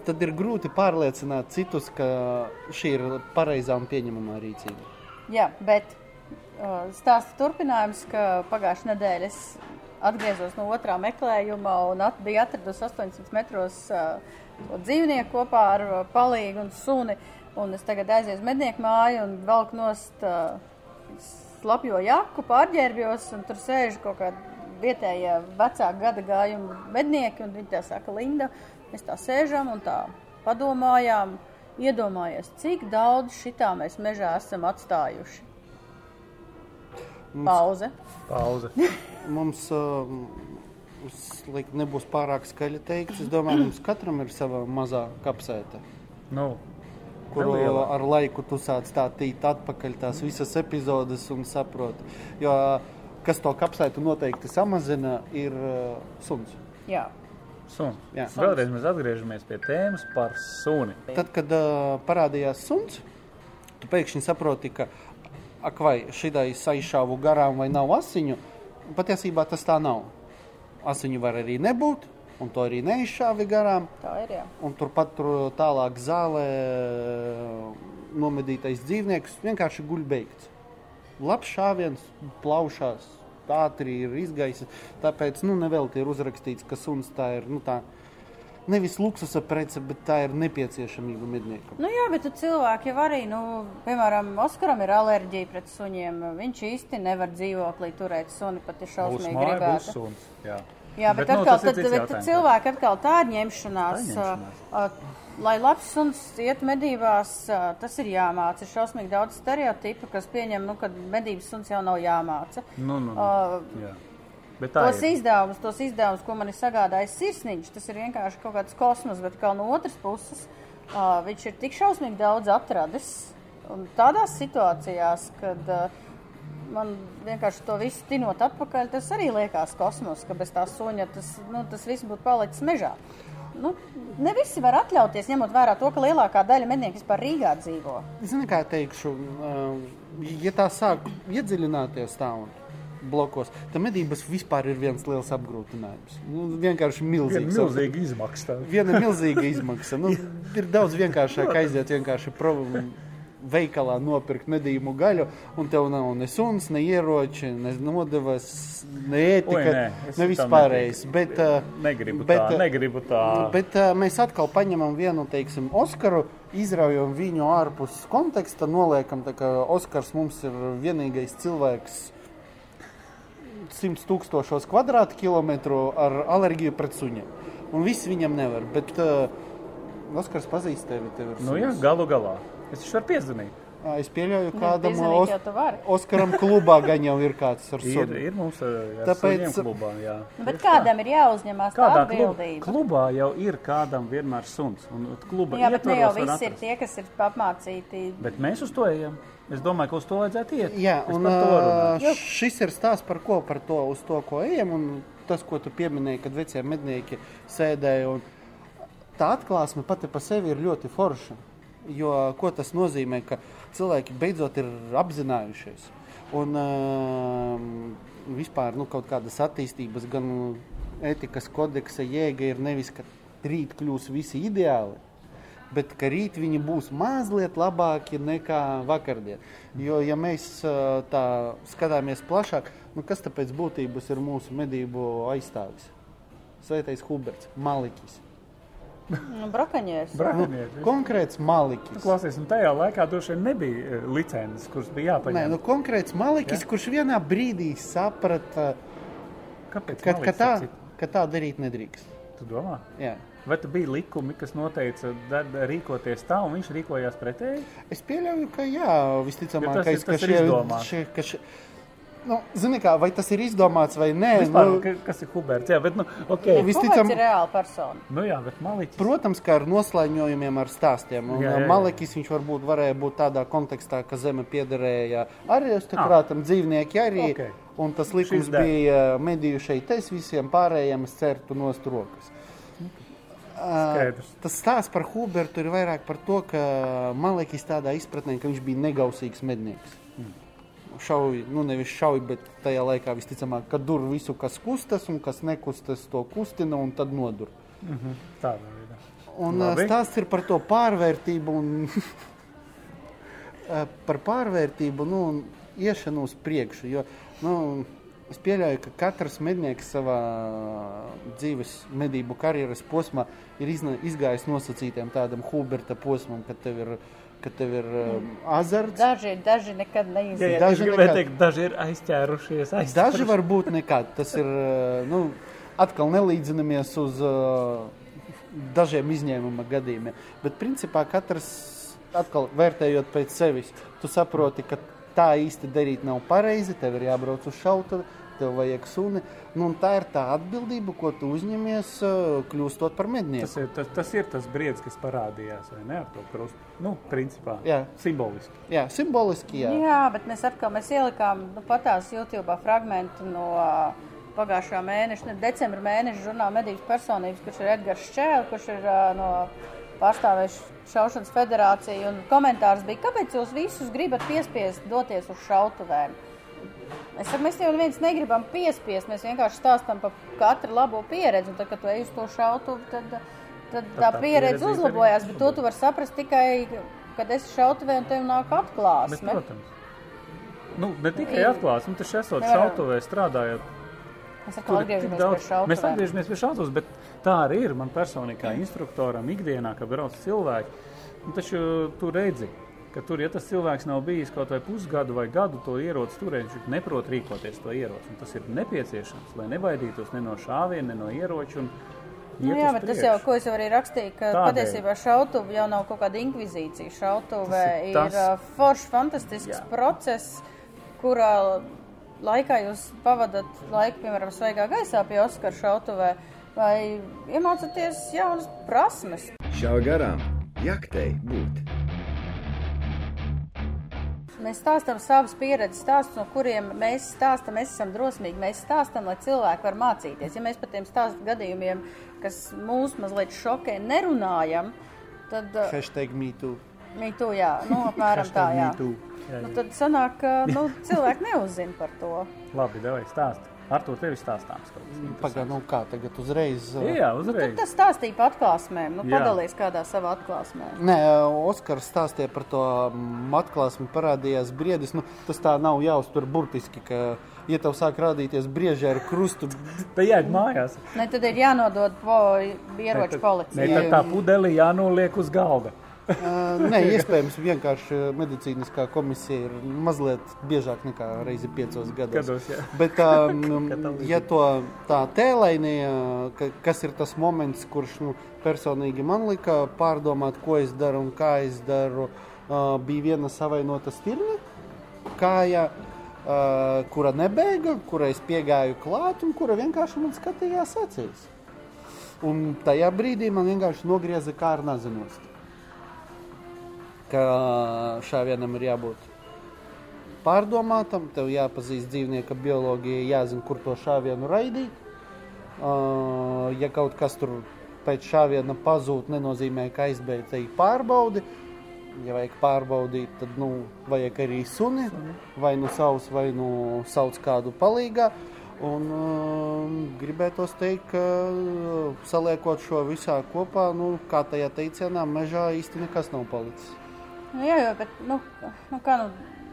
tad ir grūti pārliecināt citus, ka šī ir pareizā un pieņemamā rīcība. Jā, bet uh, stāsta turpinājums, ka pagājušā nedēļa es atgriezos no otrā meklējuma un at, biju atradusi 800 metros uh, dzīvnieku kopā ar uh, palīgu un suni. Un es tagad aiziešu mednieku māju un velku nost uh, slapjo jaku, pārģērbjos un tur sēž kaut kāda vietējie vecāki gada gājuma mednieki, viņi tā saka, Linda, mēs tā sēžam un tā padomājām, iedomājies, cik daudz šitā mēs mežā esam atstājuši. Pauze. Pauze. <laughs> Mums uh, liek, nebūs pārāk skaļi teikt. Es domāju, mums katram ir sava mazā kapsēta. Nu, Kuru Nelielā. ar laiku tu sāc tā tīt atpakaļ tās visas epizodes un saproti. Jo kas to kapsētu noteikti samazina, ir uh, suns. Jā. suns. Jā. Vēlreiz mēs atgriežamies pie tēmas par suni. Tad, kad uh, parādījās suns, tu pēkšņi saproti, ka ak, vai šitai aizšāvu garām vai nav asiņu. Patiesībā tas tā nav. Asiņu var arī nebūt, un to arī neizšāvi garām. Tā ir. Jā. Un turpat tur tālāk zālē nomedītais dzīvnieks vienkārši guļ beigts. Labs šāviens, plaušās, ātri ir izgaisis. Tāpēc nu, nevelti ir uzrakstīts, ka suns tā ir nu, tā, nevis luksusa prece, bet tā ir nepieciešamība medniekam. Nu, jā, bet tu cilvēki jau arī, nu, piemēram, Oskaram ir alerģija pret suņiem. Viņš īsti nevar dzīvoklī turēt suni, pat ja Būs šausmīgi gribētu. suns. Jā. Bet, Bet, nu, atkal, ir tad, bet cilvēki atkal tā ir ņemšanās. Tā ir ņemšanās. ā, ā, Lai labs suns iet medībās, ā, tas ir jāmāca. Ir šausmīgi daudz stereotipu, kas pieņem, nu, ka medības suns jau nav jāmāca. Nu, nu, nu. Jā. Tos ir. izdevumus, tos izdevumus, ko man ir sagādājis sirsniņš, tas ir vienkārši kaut kāds kosmos, bet kā no otras puses, uh, viņš ir tik šausmīgi daudz atradis. Un tādās situācijās, kad uh, man vienkārši to visu tinot atpakaļ, tas arī liekas kosmos, ka bez tā suņa tas, nu, tas viss būtu palicis mežā. Nu, ne visi var atļauties, ņemot vērā to, ka lielākā daļa mednieku vispār Rīgā dzīvo. Zini, kā teikšu, ja tā sāk iedziļināties tā un blokos, tad medības vispār ir viens liels apgrūtinājums. Nu, vienkārši Viena milzīgs. milzīga izmaksa. tā. Viena milzīga izmaksa. Nu, <laughs> ir daudz vienkāršāk aiziet vienkārši pro, veikalā nopirkt medījumu gaļu, un tev nav ne suns, ne ieroči, ne nodevas, ne ētika, Oi, ne vispārējais. Bet, Negribu bet, tā, uh, negribu tā. Bet uh, mēs atkal paņemam vienu, teiksim, Oskaru, izraujam viņu ārpus konteksta, noliekam, tā, ka Oskars mums ir vienīgais cilvēks 100 tūkstošos kvadrātkilometru ar alerģiju pret suņiem. Un viss viņam nevar. Bet uh, Oskars pazīst tevi. tevi ir Nu, jā, galu galā. Es taču varu piezvanīt. Ā, Es pieļauju, ka kādam Os. <laughs> Oskaram klubā gan jau ir kāds ar Ir, sunu. ir mums ar Tāpēc- Tāpēc... klubā, jā. Nu, bet kādam ir jāuzņemās tā Kādā klub, atbildība? klubā jau ir kādam vienmēr suns. Un kluba Jā, bet ne jau visi ir tie, kas ir apmācīti. Bet mēs uz to ejam. Es domāju, ka uz to vajadzētu iet. Jā, Es un par to runāju. ā, šis ir stāsts par ko? Par to, uz to, ko ejam. Un tas, ko tu pieminēji, kad vecie mednieki sēdēja. un Tā atklāsme pati par sevi ir ļoti forša. Jo ko tas nozīmē, ka cilvēki beidzot ir apzinājušies. Un uh, vispār nu, kaut kādas attīstības, gan ētikas kodeksa jēga ir nevis, ka rīt kļūs visi ideāli, bet ka rīt viņi būs mazliet labāki nekā vakardien. Jo, ja mēs tā skatāmies plašāk, nu kas tāpēc būtības ir mūsu medību aizstāvis? Svētais Huberts, Malikis. Nu, Brakaņieris. Brakonieri. Konkrēts Malikis. Klausies, un tajā laikā droši vien nebija licences, kuras bija jāpaņem. Nē, nu, konkrēts Malikis, kurš vienā brīdī saprata, Kāpēc? ka, ka, tā, ka tā darīt nedrīkst. Tu domā? Jā. Vai tu bija likumi, kas noteica da, rīkoties tā, un viņš rīkojās pretēji? Es pieļauju, ka jā, visticamāk, Jo tas ka tas ir šie- šie- ka šie- Nu, Zini, kā, vai tas ir izdomāts vai nē? Vispār, nu, ka- kas ir Huberts? Jā, bet, nu, ok. Vis- Huberts Visticam- ir reāla persona. Nu jā, bet Maliķis. Protams, ka ar noslēņojumiem, ar stāstiem. Un Jā, jā, jā. Malekis viņš varbūt varēja būt tādā kontekstā, ka zeme piederēja aristokrātam, dzīvnieki arī. Ok. Un tas likums bija mediju šeit, es visiem pārējiem certu nost rokas. Skaidrs. Tas stāsts par Hubertu ir vairāk par to, ka Malekis tādā izpratnē, ka viņš bija negausīgs mednieks. Šauj, nu nevis šauj, bet tajā laikā visticamāk, ka dur visu, kas kustas, un kas nekustas, to kustina, un tad nodur. Tādā veidā. Un Labi. Labi. stāsts ir par to pārvērtību un <laughs> par pārvērtību nu, un iešanu uz priekšu. Jo, nu, es pieļauju, ka katrs mednieks savā dzīves medību karjeras posmā ir izgājis nosacītiem tādam Huberta posmam, kad tev ir ka tev ir um, azarts. Daži, daži nekad neiziet. es Daži nekad- teikt, daži ir aizķērušies. aizķērušies. Daži var būt nekad. Tas ir uh, nu, atkal nelīdzinamies uz uh, dažiem izņēmuma gadījumiem. Bet principā katrs atkal vērtējot pēc sevis, tu saproti, ka tā īsti darīt nav pareizi. Tev ir jābrauc uz šautu, tev vajag suni. Nu, tā ir tā atbildība, ko tu uzņemies, uh, kļūstot par mednieku. Tas ir tas, tas ir tas briedis, kas parādījās vai ne ar to krustu. Nu, principā, Jā. simboliski. Jā, simboliski. Jā. Jā, bet mēs atkal mēs ielikām nu, patās YouTube fragmentu no ā, pagājušā mēneša, ne, decembra mēneša žurnāla medības personības, kurš ir Edgars Šķēl, kurš ir ā, no pārstāvējuši šaušanas federāciju. Un komentārs bija, kāpēc jūs visus gribat piespiest doties uz šautuvēm? Es saku, mēs jau neviens negribam piespiest, mēs vienkārši stāstam par katru labo pieredzi. Un tad, kad tu ej uz to šautuvu, tad, tad tā tā pieredze uzlabojās. Bet to tu vari saprast tikai, kad esi šautuvē un tev nāk Bet, atklāsme. protams. Nu, ne tikai atklāts, nu, tas esot Nevaram. šautavē strādājot. Tur atkal atgriežamies pie daudz- Mēs atgriežamies pie šautavas, bet tā arī ir man personīgi kā instruktoram ikdienā, kad brauc cilvēki. Nu, taču tu redzi, ka tur, ja tas cilvēks nav bijis kaut vai pusgadu vai gadu to ieroci turēt, viņš neprot rīkoties to ieroci. Un tas ir nepieciešams, lai nebaidītos ne no šāviena, ne no ieroču. un Nu, jā, bet tas priekšu. jau, ko es jau arī rakstīju, ka Tādēļ. patiesībā šautuve jau nav kaut kāda inkvizīcija. Šautuve Tas ir tas- ir ā, foršs, fantastisks Jā. process, kurā laikā jūs pavadat laiku, piemēram, svaigā gaisā pie Oskara šautuvē, vai iemācāties jaunas prasmes. Šā garām jaktei būt. Mēs stāstām savas pieredzes stāstus, no kuriem mēs stāstām, mēs esam drosmīgi. Mēs stāstām, lai cilvēki var mācīties. Ja mēs par tiem stāstu gadījumiem, kas mūs mazliet šokē, nerunājam, tad uh, Hashtag too. mītū, jā, nu, apmēram tā, jā. Too. Jā, Nu, jā. tad sanāk, ka nu, cilvēki neuzzina par to. Labi, devai stāst. Ar to tevi stāstāms. Pagaid, nu kā tagad uzreiz. uh, Jā, jā, Tad uzreiz. tas stāstīja par atklāsmēm. Nu, Jā. padalies kādā savā atklāsmē. Nē, Oskars stāstīja par to atklāsmi, parādījās briedis. Nu, tas tā nav jāuztver burtiski, ka, ja tev sāk rādīties brieži ar krustu, Tā jāiet mājās. Ne, tad ir jānodod po ieroču Ne, policijai. tad tā pudeli jānoliek uz galda. Nē, iespējams, vienkārši medicīniskā komisija ir mazliet biežāk nekā reizi piecos gados. Gados, jā. Bet, um, <laughs> ja to tā tēlaini, ka, kas ir tas moments, kurš nu, personīgi man lika pārdomāt, ko es daru un kā es daru, uh, bija viena savainota stirna, kāja, uh, kura nebēga, kurai es piegāju klāt un kura vienkārši man skatījās acīs. Un tajā brīdī man vienkārši nogrieza kā ar nazinost. Ka šāvienam ir jābūt pārdomātam, tev jāpazīst dzīvnieka bioloģija, jāzina, kur to šāvienu raidīt. Uh, ja kaut kas tur pēc šāviena pazūd, nenozīmē, ka aizbeidz ej pārbaudi. Ja vajag pārbaudīt, tad nu, vajag arī suni, vai nu savus, vai nu sauc kādu palīgā. Un uh, gribētos teikt, ka uh, saliekot šo visā kopā, nu, kā tajā teicienā, mežā īsti nekas nav palicis. Nu, jā, jo, bet, nu, nu, kā nu,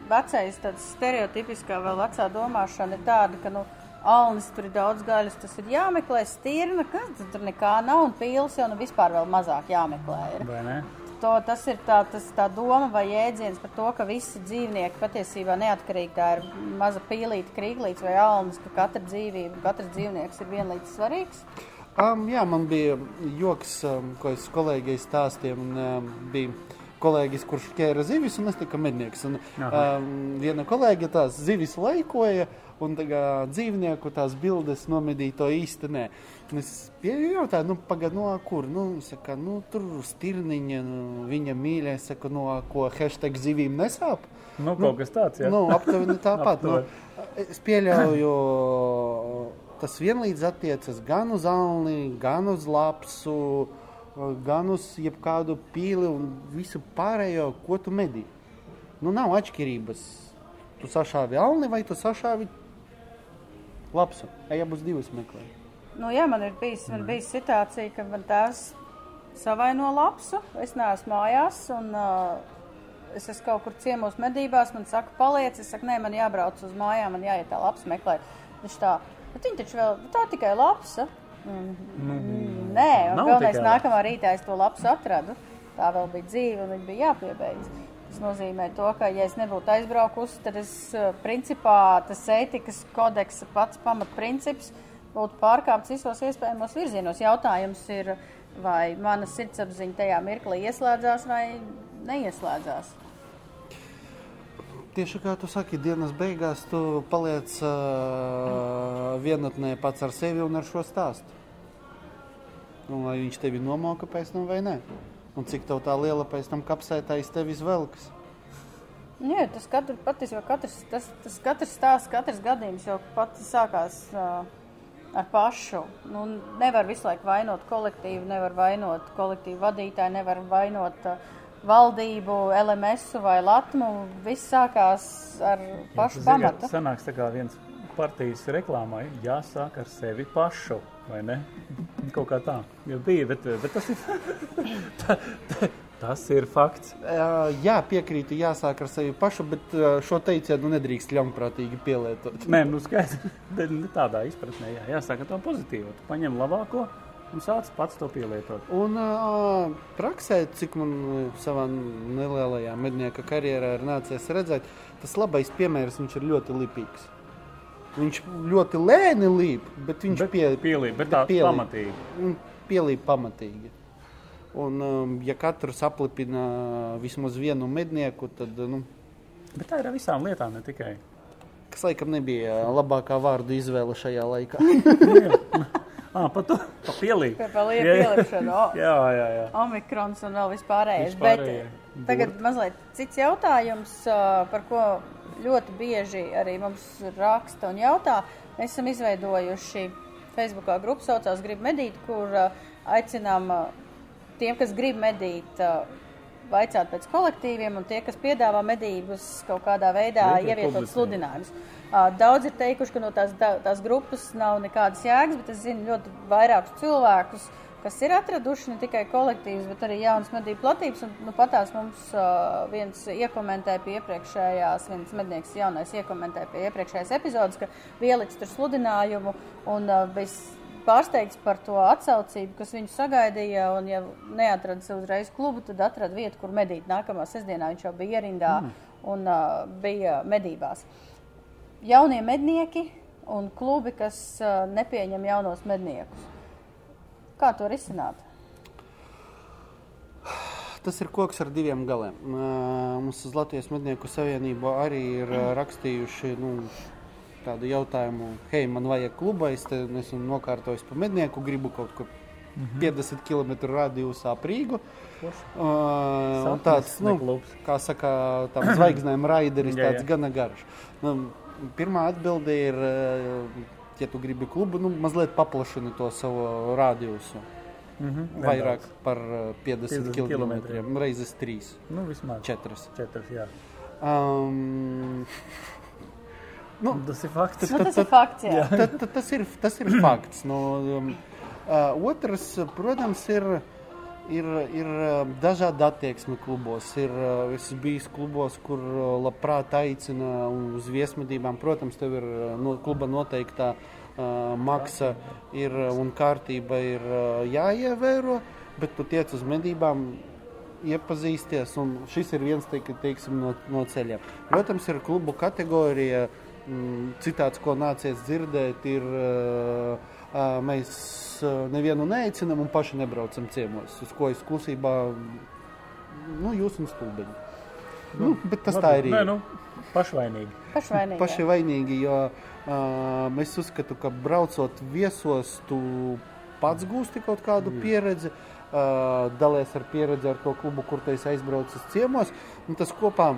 vecais, tāds stereotipiskā vēl vecā domāšana ir tāda, ka, nu, alnis tur ir daudz gaļas, tas ir jāmeklē, stirna, kas tur nekā nav, un pīls jau, nu, vispār vēl mazāk jāmeklē ir. Vai ne? To, tas ir tā, tas, tā doma vai jēdziens par to, ka visi dzīvnieki patiesībā neatkarīgi tā ir maza pīlīte, krīglīte vai alnis, ka katra dzīvība, katrs dzīvnieks ir vienlīdz svarīgs. Um, jā, man bija joks, um, ko es kolēģiem stāstīju. Un, um, bija kolēģis, kurš ķēra zivis, un es tikai mednieks. Un, um, viena kolēģe tās zivis laikoja, un tā dzīvnieku tās bildes nomedīja to īsti nē. Un es jautāju, nu, pagaidi, no kur? Nu, saka, nu, tur stirniņa, nu, viņa mīļā, es saku, no ko hashtag zivīm nesāp. Nu, kaut kas tāds, jā. Nu, aptuveni <laughs> tāpat. nu, es pieļauju, tas vienlīdz attiecas gan uz alni, gan uz lapsu, gan uz jebkādu pīli un visu pārējo, ko tu medī. Nu, nav atšķirības. Tu sašāvi alni vai tu sašāvi lapsu. Ej, abas divas meklē. Nu, jā, man ir bijis, man bija situācija, ka man tās savaino lapsu, es neesmu mājās, un uh, es esmu kaut kur ciemos medībās, man saka, paliec, es saku, nē, man jābrauc uz mājām, man jāiet tā lapas meklēt. Viņš tā, bet viņi taču vēl, tā tikai lapsa. Mm, nē, un nav galvenais tikai nākamā rītā es to lapsu atradu. tā vēl bija dzīve un viņa bija jāpiebeidz. Tas nozīmē to, ka, ja es nebūtu aizbraukusi, tad es, eh, principā, tas ētikas kodeksa pats pamatprincips būtu pārkāpts visos iespējamos virzienos. Jautājums ir, vai mana sirdsapziņa tajā mirklī ieslēdzās vai neieslēdzās. Tieši kā tu saki, dienas beigās tu paliec uh, vienatnē pats ar sevi un ar šo stāstu. Un vai viņš tevi nomoka pēc tam vai nē? Un cik tev tā liela pēc tam kapsētā iz tevis velkas? Jā, tas katru, patiesībā katrs, tas, tas katrs stāsts, katrs gadījums jau pats sākās uh, ar pašu. Nu, nevar visu laiku vainot kolektīvu, nevar vainot kolektīvu vadītāju, nevar vainot uh, valdību, LMS vai Latmu. Viss sākās ar pašu Tas pamatu. sanāks tā kā viens partijas reklāmai jāsāk ar sevi pašu, vai ne? Kaut kā tā. Jo bija, bet, bet tas ir, <laughs> ta, ta, tas ir fakts. Uh, jā, piekrītu, jāsāk ar sevi pašu, bet uh, šo teicienu nedrīkst ļaunprātīgi pielietot. Nē, nu skaidrs, <laughs> bet ne tādā izpratnē, jā, jāsāk ar to pozitīvo. Tu paņem labāko un sāc pats to pielietot. Un uh, praksē, cik man savā nelielajā mednieka karjerā ir nācies redzēt, tas labais piemērs viņš ir ļoti lipīgs. Viņš ļoti lēni līp, bet viņš Bet pie, pielīp, bet tā pielīp. pamatīgi. Pielīp pamatīgi. Un, um, ja katrs aplipina vismaz vienu mednieku, tad, nu, Bet tā ir ar visām lietām, ne tikai. kas laikam nebija labākā vārdu izvēle šajā laikā. <laughs> Ah, pa to pa pielīp. Pie palīdz Jā, jā. Jā, jā, jā. omikrons un vēl vispārējais. Vispārējie. Bet tagad mazliet cits jautājums, par ko ļoti bieži arī mums raksta un jautā. Mēs esam izveidojuši Facebookā grupu saucās Grib medīt, kur ā, aicinām ā, tiem, kas grib medīt, ā, vaicāt pēc kolektīviem, un tie, kas piedāvā medības kaut kādā veidā Liek, ievietot sludinājumus. Uh, Daudz ir teikuši, ka no tās, tās grupas nav nekādas jēgas, bet es zinu ļoti vairākus cilvēkus, kas ir atraduši ne tikai kolektīvus, bet arī jaunas medību platības. Un, nu, patās mums uh, viens iekomentēja pie iepriekšējās, viens mednieks jaunais iekomentēja pie iepriekšējās epizodes, ka ielicis tur sludinājumu un uh, bija pārsteigts par to atsaucību, kas viņu sagaidīja. Un, ja neatrada uzreiz klubu, tad atrada vietu, kur medīt. Nākamā sestdienā viņš jau bija ierindā mm. un uh, bija medībās. Jaunie mednieki un klubi, kas uh, nepieņem jaunos medniekus. Kā to risināt? Tas ir koks ar diviem galiem. Mums uz Latvijas mednieku savienību arī ir rakstījuši nu, tādu jautājumu, hei, man vajag kluba, es te esmu nokārtojis pa mednieku, gribu kaut kur 50 km radiusā Prīgu. Uh, un tāds, nu, kā saka, tam zvaigznēm raideris, Jā, tāds jā. gana garš. Nu, pirmā atbilde ir, ā, ja tu gribi klubu, nu, mazliet paplašini to savu radiusu. Mhm, Vairāk nedaudz. par ā, 50, 50 km, reizes 3, Nu, vismaz 4. četras, jā. Um, nu, Tas ir fakts. Nu, tas ir fakts, jā. ta, tas, ir, tas ir fakts. No, um, uh, otrs, protams, ir, ir, ir uh, dažādi attieksmi klubos. Ir, uh, es biju klubos, kur uh, labprāt aicina uz viesmedībām. Protams, tev ir uh, no kluba noteiktā uh, maksa ir, un kārtība ir uh, jāievēro, bet tu tiec uz medībām iepazīsties. un Šis ir viens teik, teiksim, no, no ceļiem. Protams, ir klubu kategorija. mm, Citāts, ko nācies dzirdēt, ir uh, mēs nevienu neaicinām un paši nebraucam ciemos. Uz ko es klusībā, nu, jūs un stulbiņi. Nu, bet tas tā ir. Nē, nu, pašvainīgi. Pašvainīgi. Paši vainīgi, jo uh, mēs uzskatām, ka braucot viesos, tu pats gūsti kaut kādu pieredzi, uh, dalies ar pieredzi ar to klubu, kur tu esi aizbraucis ciemos, un tas kopā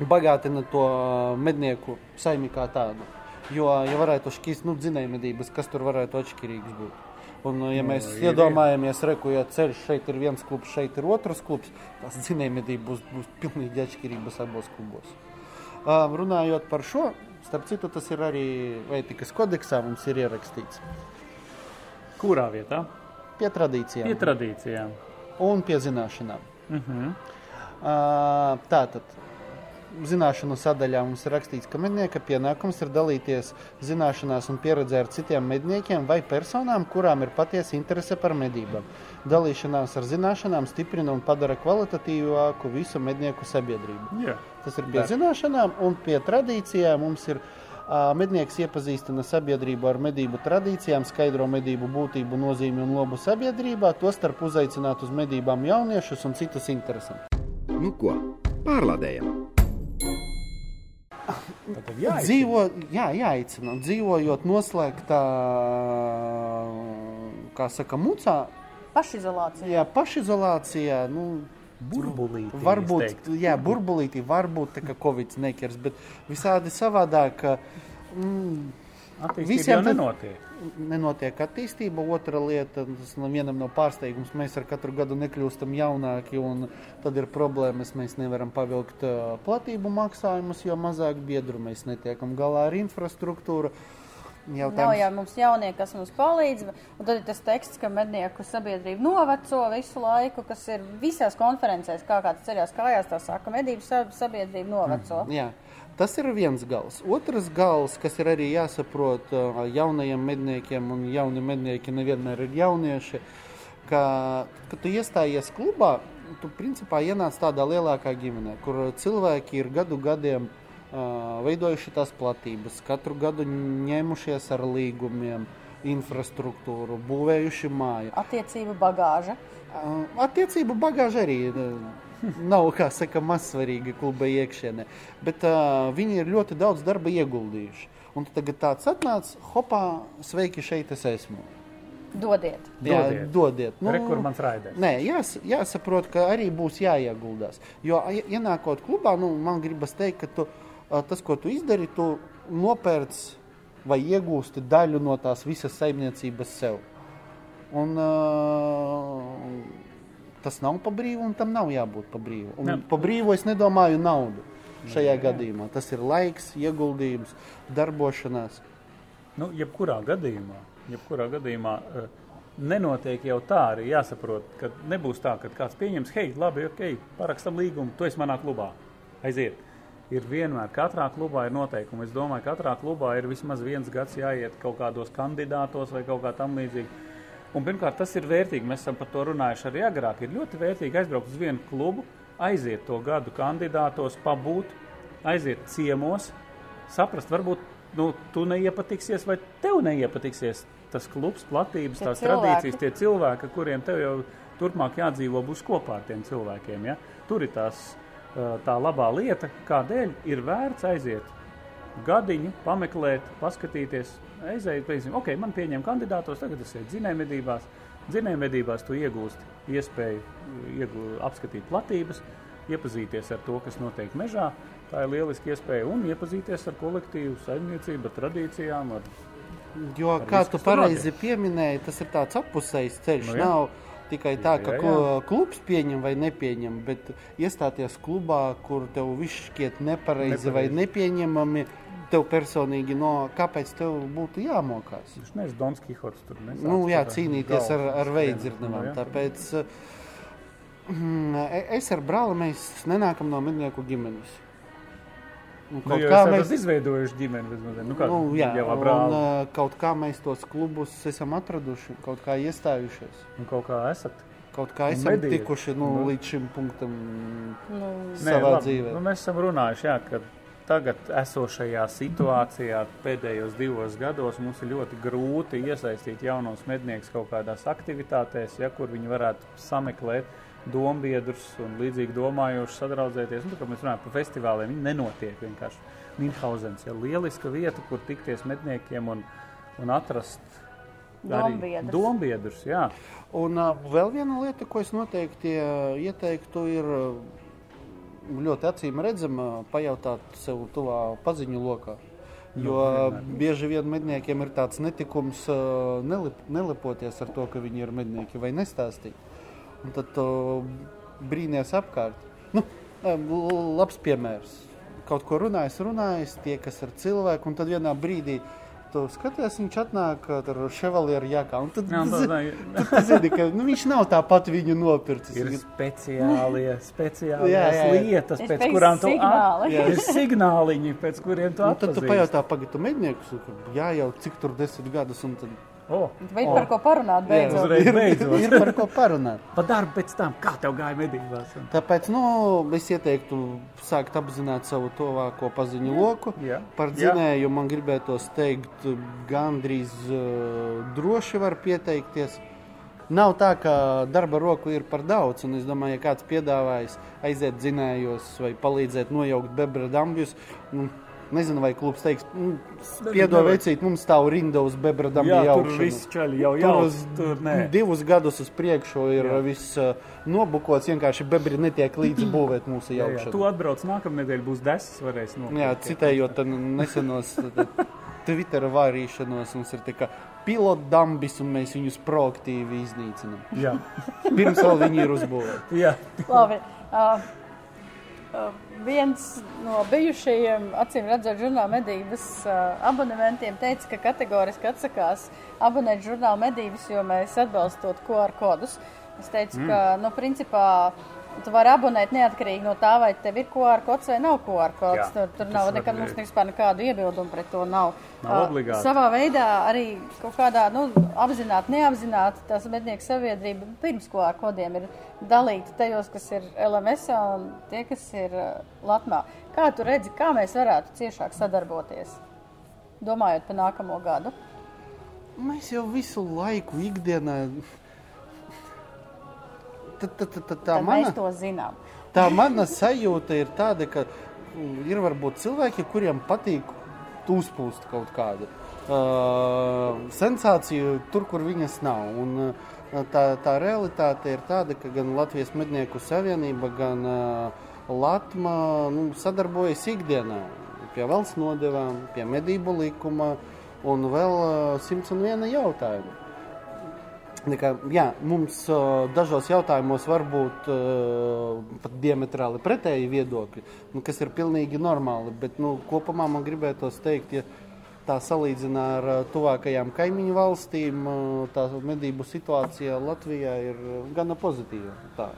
bagātina to mednieku saimi kā tādu. Jo, ja varētu šķist, nu, dzinējumedības, kas tur varētu atšķirīgs būt. Un, uh, ja mēs Nu, no, ir, iedomājamies, reku, ja ceļš šeit ir viens klubs, šeit ir otrs klubs, tas dzinējumedība būs, būs pilnīgi atšķirības abos klubos. Uh, runājot par šo, starp citu, tas ir arī ētikas kodeksā mums ir ierakstīts Kurā vietā? pie tradīcijām Pie tradīcijām. un pie zināšanām. Mhm. Uh, tātad, zināšanu sadaļā mums ir rakstīts, ka mednieka pienākums ir dalīties zināšanās un pieredzē ar citiem medniekiem vai personām, kurām ir patiesa interese par medībām. Dalīšanās ar zināšanām stiprina un padara kvalitatīvāku visu mednieku sabiedrību. Jā. Tas ir pie Bet- zināšanām, un pie tradīcijām mums ir mednieks iepazīstina sabiedrību ar medību tradīcijām, skaidro medību būtību, nozīmi un lobu sabiedrībā, tostarp uzaicināt uz medībām jauniešus un citus interesantus. Nu ko, pārlādējam! Dzīvo, jā, jāicina. Dzīvojot noslēgtā, kā saka, mucā, Pašizolācija. jā, pašizolācijā, nu, Burbulīti, es varbūt, jā, burbulītī, varbūt tā kā Covid nekers, bet visādi savādāk. ka, Mm, Attīstība visiem jau nenotiek. Nenotiek attīstība. Otra lieta, tas vienam no pārsteigums, mēs ar katru gadu nekļūstam jaunāki, un tad ir problēmas. Mēs nevaram pavilkt platību maksājumus, jo mazāk biedru mēs netiekam galā ar infrastruktūru. Nav jau mums jaunie, kas mums palīdz. Un tad ir tas teksts, ka mednieku sabiedrība noveco visu laiku, kas ir visās konferencēs, kā kāds ceļās kājās, tā saka, medību sab- sabiedrība noveco. Jā, tas ir viens gals. Otrs gals, kas ir arī jāsaprot jaunajiem medniekiem, un jauni mednieki nevienmēr ir jaunieši, ka, kad tu iestājies klubā, tu principā ienāc tādā lielākā ģimenē, kur cilvēki ir gadu gadiem veidojuši tās platības, katru gadu ņēmušies ar līgumiem, infrastruktūru, būvējuši māju. Attiecību bagāža. Attiecību bagāža arī nav, kā saka, mazsvarīga kluba iekšienē, bet uh, viņi ir ļoti daudz darba ieguldījuši. Un tagad tāds atnāc, hopā, sveiki, šeit es esmu. Dodiet. Jā, Dodiet. dodiet. Nu, Re, kur mans raiders? Nē, jās, jāsaprot, ka arī būs jāieguldās. Jo, ienākot klubā, nu, man gribas teikt, ka tu, tas, ko tu izdari, tu nopērci vai iegūsti daļu no tās visas saimniecības sev. Un, uh, tas nav pa brīvu, un tam nav jābūt pa brīvu. Un Ne. pa brīvu es nedomāju naudu šajā gadījumā. Tas ir laiks, ieguldījums, darbošanās. Nu, jebkurā gadījumā, jebkurā gadījumā eh, nenotiek jau tā arī jāsaprot, ka nebūs tā, ka kāds pieņems, hei, labi, ok, parakstam līgumu, tu esi manā klubā. Aiziet. Ir vienmēr, katrā klubā ir noteikumi. Es domāju, ka katrā klubā ir vismaz viens gads jāiet kaut kādos kandidātos vai kaut kā tam līdzīgi. Un pirmkārt, tas ir vērtīgi. Mēs esam par to runājuši arī agrāk. Ir ļoti vērtīgi aizbraukt uz vienu klubu, aiziet to gadu kandidātos, pabūt, aiziet ciemos, saprast, varbūt nu, tu neiepatiksies vai tev neiepatiksies tas klubs, platības, Tie tās cilvēki. tradīcijas, tie cilvēki, kuriem tev jau turpmāk jādzīvo, būs kopā ar tiem cilvēkiem. Ja? Tur ir tās, tā labā lieta, kādēļ ir vērts aiziet gadiņu, pameklēt, paskatīties. Aizēju, teiksim, ok, man pieņem kandidātos, tagad es eju dzinējumedībās. Dzinējumedībās tu iegūsti iespēju iegū, apskatīt platības, iepazīties ar to, kas notiek mežā. Tā ir lieliska iespēja un iepazīties ar kolektīvu saimniecību, tradīcijām. Ar, Jo, Ar kā visu, tu pareizi pieminēji, tas ir tāds apusējs ceļš. Nu, jā. Nav tikai tā, ka Jā, jā. klu- klubs pieņem vai nepieņem, bet iestāties klubā, kur tev viss šķiet nepareizi vai Nepareizi. nepieņemami, tev personīgi, no kāpēc tev būtu jāmokās? Viņš neesmu Dons Kihots. Tur nesāc Nu, jā, par cīnīties ar, ar Nu, veidzirnavām. jā. Tāpēc <clears throat> mm, es ar brāli mēs nenākam no mednieku ģimenes. Un Nu, Kaut jo kā mēs esat izveidojuši ģimeni. vismaz, Nu, kā, Nu, jā, un, brāli. uh, kaut kā mēs tos klubus esam atraduši, kaut kā iestājušies. Un kaut kā esat. Kaut kā esam medīji. tikuši nu, Nu. līdz šim punktam Nu, savā labi, dzīvē. Nu, mēs esam runājuši, jā, ka tagad esošajā situācijā pēdējos divos gados mums ir ļoti grūti iesaistīt jaunos medniekus kaut kādās aktivitātēs, ja, kur viņi varētu sameklēt dombiedrus un līdzīgi domājošus sadraudzēties. Nu, tā kā mēs runājam par festivāliem, viņi nenotiek vienkārši. Minhausens ir lieliska vieta, kur tikties medniekiem un, un atrast Dombiedrus. dombiedrus. Jā. Un uh, vēl viena lieta, ko es noteikti uh, ieteiktu, ir uh, ļoti acīm redzama pajautāt sev tuvā paziņu lokā. Jo vienmēr. bieži vien medniekiem ir tāds netikums uh, nelip, nelipoties ar to, ka viņi ir mednieki vai nestāstīt. Un tad tu brīnies apkārt. Nu, labs piemērs. Kaut ko runājis, runājis, tie, kas ir cilvēki, un tad vienā brīdī tu skaties, viņš atnāk ar ševalieru jākā. Un tad, tu zini, ka nu, viņš nav tāpat viņu nopircis. Ir speciālie, speciālie <laughs> Jā, jā, jā. lietas, Ir pēc kurām tu. Jā, ir signāliņi, pēc kuriem tu Nu, tad tu pajautā, pagaidi, tu medniekus, jā, jau cik tur desmit gadus, un tad O, Vai par ko parunāt beidzot? Uzreiz ir, beidzot. ir par ko parunāt. pa darbu pēc tam, kā tev gāja medībās? Un- Tāpēc nu, es ieteiktu sākt apzināt savu tuvāko paziņu loku. Jā. Par Jā. dzinēju man gribētos teikt, gandrīz uh, droši var pieteikties. Nav tā, ka darba roku ir par daudz, un es domāju, ja kāds piedāvājas aiziet dzinējos vai palīdzēt nojaukt bebra dambjus, nu, nezinu, vai klubs teiks, nu, piedod veicīt, mums stāv rinda uz bebra dambju Jā, tur jaukšanu. viss čaļi jau Tur jau uz tur nē. divus gadus uz priekšu ir Jā. Jā. viss uh, nobukots. Vienkārši bebri netiek līdzi <clears throat> būvēt mūsu Jā, jā. jaukšanai. Tu atbrauc nākamā nedēļa, būs desmit, varēs nopirkt. Jā, citējot tad nesenos <laughs> tad Twitter vārīšanos, mums ir kā pilotdambis, un mēs viņus proaktīvi iznīcinām. Jā, Pirms vēl viņi ir uzbūvēti. jā. Labi. Uh, viens no bijušajiem, acīm redzot, žurnāla medības uh, abonementiem teica, ka kategoriski atsakās abonēt žurnāla medības, jo mēs atbalstot QR kodus. Es teicu, mm. ka, nu, principā, tu vari abonēt neatkarīgi no tā, vai tev ir QR kods vai nav QR kods. Jā, Tur, tur nav nekad mums vispār nekādu iebildumu pret to nav. Nav Uh, obligāti. Savā veidā arī kaut kādā nu, apzināti, neapzināti tās mednieku sabiedrība pirms QR kodiem ir dalīta tajos, kas ir LMS un tie, kas ir uh, Latvijā. Kā tu redzi, kā mēs varētu ciešāk sadarboties, domājot par nākamo gadu? Mēs jau visu laiku, ikdienā. Tā, mana, mēs to zinām. tā mana sajūta ir tāda, ka mm, ir varbūt cilvēki, kuriem patīk uzpūst kaut kādu uh, sensāciju tur, kur viņas nav. Un, uh, tā, tā realitāte ir tāda, ka gan Latvijas mednieku savienība, gan uh, Latvija nu, sadarbojas ikdienā pie valsts nodevām, pie medību likuma un vēl uh, 101 jautājumu. Nekā, jā, mums uh, dažos jautājumos var būt uh, pat diametrāli pretēji viedokļi, nu, kas ir pilnīgi normāli. Bet nu, kopumā man gribētos teikt, ja tā salīdzina ar uh, tuvākajām kaimiņu valstīm, tā medību situācija Latvijā ir gana pozitīva. Tā,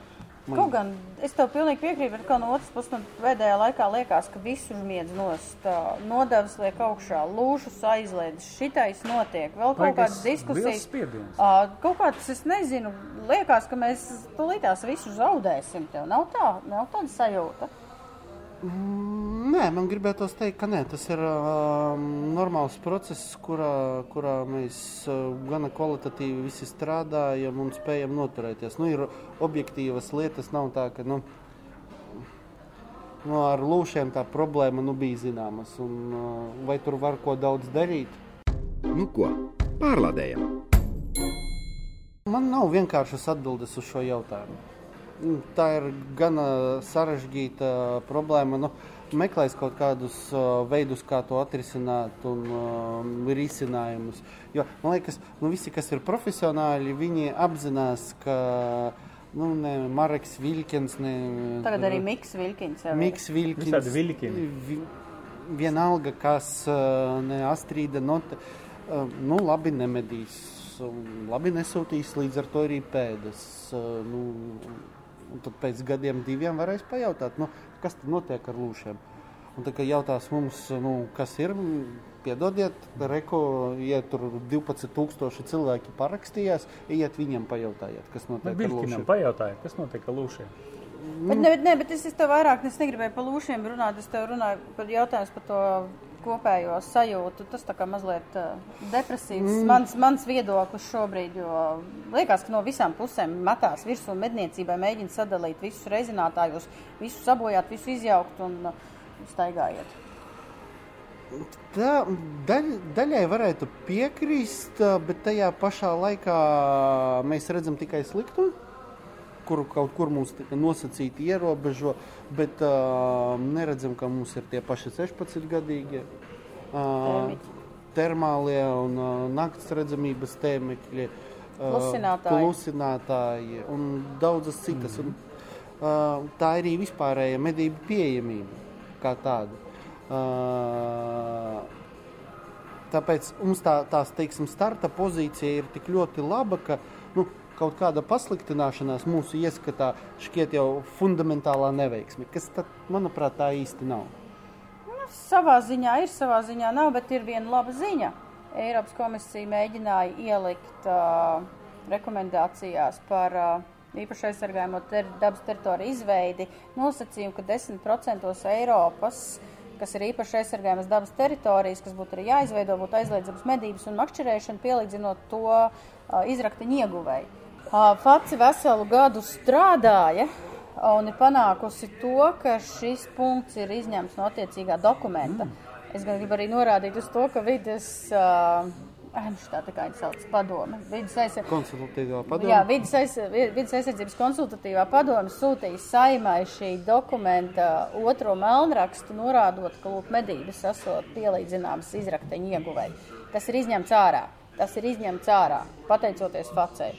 man- Kaut gan es tev pilnīgi piekrītu, bet no otras puses, man pēdējā laikā liekas, ka visu žmiedz nost, nodevs liek augšā, lūšus aizliedz, šitais notiek, vēl kaut kādas diskusijas. Ā, Kaut kāds, es nezinu, liekas, ka mēs tūlītās visu zaudēsim. Tev nav tā, nav tāda sajūta. Mm, Nē, man gribētos teikt, ka nē, tas ir uh, normāls process, kurā, kurā mēs uh, gana kvalitatīvi visi strādājam un spējam noturēties. Nu, ir objektīvas lietas, nav tā, ka nu, nu, ar lūšiem tā problēma nu, bija zināmas. Un, uh, vai tur var ko daudz darīt? Nu ko, pārlādējam! Man nav vienkāršas atbildes uz šo jautājumu. Nu, Tā ir gana sarežģīta problēma. Nu, meklēs kaut kādus uh, veidus, kā to atrisināt, un uh, risinājumus. Jo man liekas, nu, visi, kas ir profesionāļi, viņi apzinās, ka nu, ne Marks Vilkins, ne Tagad arī Miks Vilkins. Miks Vilkins. Vi, vienalga, kas uh, ne Astrīda Note, uh, nu labi nemedīs, um, labi nesūtīs līdz ar to arī pēdas. Uh, nu, un tad pēc gadiem diviem varēs pajautāt, nu, kas tad notiek ar lūšiem. Un tad, kad jautās mums, nu, kas ir, piedodiet, reko, ja tur 12,000 cilvēki parakstījās, iet viņiem pajautājiet, kas notiek ar Viļkinam lūšiem. pajautāja, kas notiek ar lūšiem. Bet, ne, bet, ne, bet es, es tev vairāk es negribēju par lūšiem runāt. Es tev runāju par jautājumu par to kopējo sajūtu. Tas tā kā mazliet uh, depresīvs. Mm. Mans, mans viedoklis šobrīd, jo liekas, ka no visām pusēm metās virsū medniecībai, mēģina sadalīt visus reizinātājus, visu sabojāt, visu izjaukt un uh, staigājiet. Tā daļ, daļai varētu piekrist, bet tajā pašā laikā mēs redzam tikai sliktumu, kuru kaut kur mums nosacīti ierobežo, bet uh, neredzam, ka mums ir tie paši 16 gadīgi. Uh, Tēmiķi. termālie un uh, naktas redzamības tēmekļi, uh, Plusinātāji. plusinātāji un daudzas citas. Mm. Un, uh, tā ir arī vispārēja medību pieejamība kā tāda. Uh, tāpēc mums tā, tās, teiksim, starta pozīcija ir tik ļoti laba, ka nu, kaut kāda pasliktināšanās mūsu ieskatā šķiet jau fundamentālā neveiksme, kas, tad, manuprāt, tā īsti nav. Nu, savā ziņā ir, savā ziņā nav, bet ir viena laba ziņa. Eiropas komisija mēģināja ielikt uh, rekomendācijās par uh, īpaši aizsargājamo ter dabas teritoriju izveidi nosacījumu, ka 10% Eiropas, kas ir īpaši aizsargājamas dabas teritorijas, kas būtu arī jāizveido, būtu aizliedzamas medības un makšķerēšana, pielīdzinot to uh, izrakteņu ieguvēju. Uh, Faci veselu gadu strādāja un ir panākusi to, ka šis punkts ir izņemts no attiecīgā dokumenta. Mm. Es gribu arī norādīt uz to, ka vidas uh, tā, tā kā viņa sauc padome. Vides aizsardzības konsultatīvā padome. Jā, vides, aiz, vides aizsardzības konsultatīvā padome sūtīja saimai šī dokumenta otro melnrakstu, norādot, ka lūk, medības esot pielīdzināmas izrakteņu ieguvēji. Tas ir izņemts ārā. Tas ir izņemts ārā, pateicoties facei.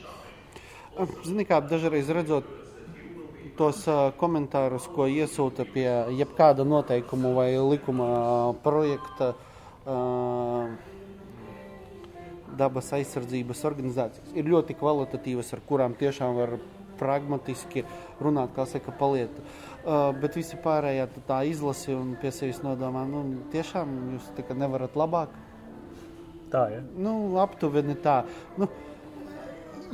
Zini, kā dažreiz redzot tos komentārus, ko iesūta pie jebkāda noteikuma vai likuma projekta dabas aizsardzības organizācijas, ir ļoti kvalitatīvas, ar kurām tiešām var pragmatiski runāt, kā saka, palieta. Uh, bet visi pārējā tā izlasi un pie sevis nodomā, nu, tiešām jūs nevarat labāk. Tā, ja? Nu, aptuveni tā. Nu,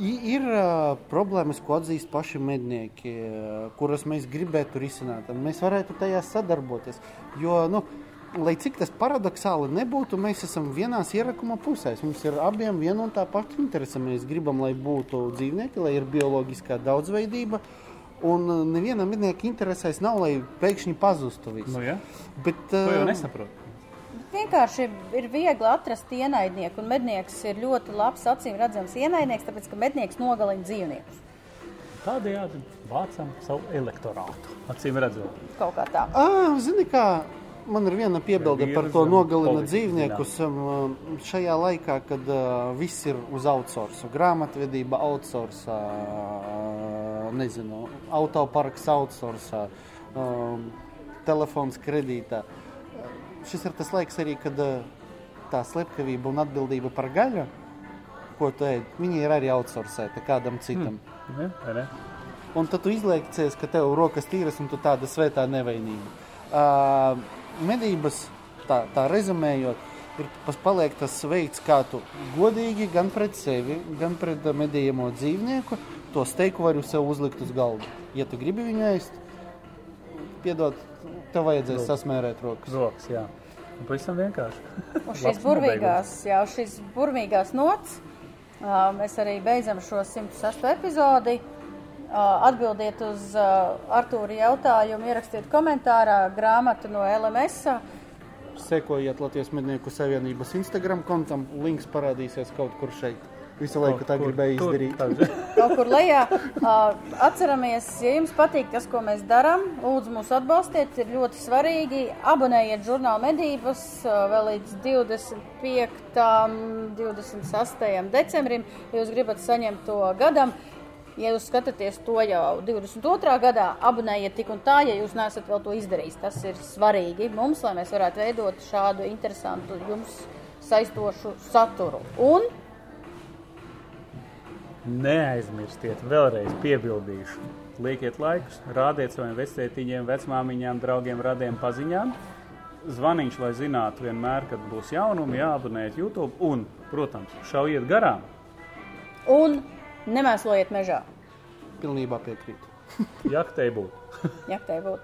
Ir uh, problēmas, ko atzīst paši mednieki, uh, kuras mēs gribētu risināt. Mēs varētu tajās sadarboties. Jo, nu, lai cik tas paradoxāli nebūtu, mēs esam vienās ierakuma pusēs. Mums ir abiem viena un tā pati interese. Mēs gribam, lai būtu dzīvnieki, lai ir bioloģiskā daudzveidība. Un nevienam mednieka interesēs nav, lai pēkšņi pazustu viss. Nu, ja? Bet, To jau uh, nesaprotu. Vienkārši ir viegli atrast ienaidnieku, un mednieks ir ļoti labs, acīm redzams ienaidnieks, tāpēc ka mednieks nogalina dzīvniekus. Tādējādi vācam savu elektorātu. Acīm redzot, Kaut kā tā. Ah, zini, kā man ir viena piebilde par to nogalina dzīvniekus. Šajā laikā, kad uh, viss ir uz outsource, grāmatvedība outsource, uh, nezinu, autoparks outsource, um, telefons kredītā. Šis ir tas laiks arī, kad tā slepkavība un atbildība par gaļu, ko tu ēd, viņi ir arī outsourcēta kādam citam. Mm. ne? Un tad tu izliecies, ka tev rokas tīras un tu tāda svētā nevainīga. Uh, medības, tā, tā rezumējot, ir paliek tas veids, kā tu godīgi gan pret sevi, gan pret medījamo dzīvnieku to steiku vari sev uzlikt uz galda. Ja tu gribi viņu ēst, piedod, tev vajadzēs sasmērēt rokas. Rokas, jā. Un pavisam vienkārši. <laughs> Uz šīs burvīgās, jā, uz šīs burvīgās nots ā, mēs arī beidzam šo 106. epizodi. Ā, Atbildiet uz ā, Artūra jautājumu, ierakstiet komentārā grāmatu no LMS. Sekojiet Latvijas mednieku savienības Instagram kontam, links parādīsies kaut kur šeit. Visu laiku tā gribēju izdarīt. <laughs> Kaut kur lejā. Ā, Atceramies, ja jums patīk tas, ko mēs darām, lūdzu mūs atbalstiet. Ir ļoti svarīgi. Abonējiet žurnālu medības ā, vēl līdz 25. 26. decembrim, ja jūs gribat saņemt to gadam. Ja jūs skatāties to jau 22. gadā, abonējiet tik un tā, ja jūs neesat vēl to izdarījis. Tas ir svarīgi mums, lai mēs varētu veidot šādu interesantu, jums saistošu saturu. Un Neaizmirstiet, vēlreiz piebildīšu. Liekiet laikus, rādiet saviem vecētiņiem, vecmāmiņām, draugiem, radiem, paziņām. Zvaniņš, lai zinātu vienmēr, kad būs jaunumi, jāabonēt YouTube un, protams, šaujiet garām. Un nemēslojiet mežā, Pilnībā piekrītu. Jaktei būtu. ja tai būtu.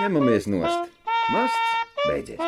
Ņemamies nost. Masts beidzies.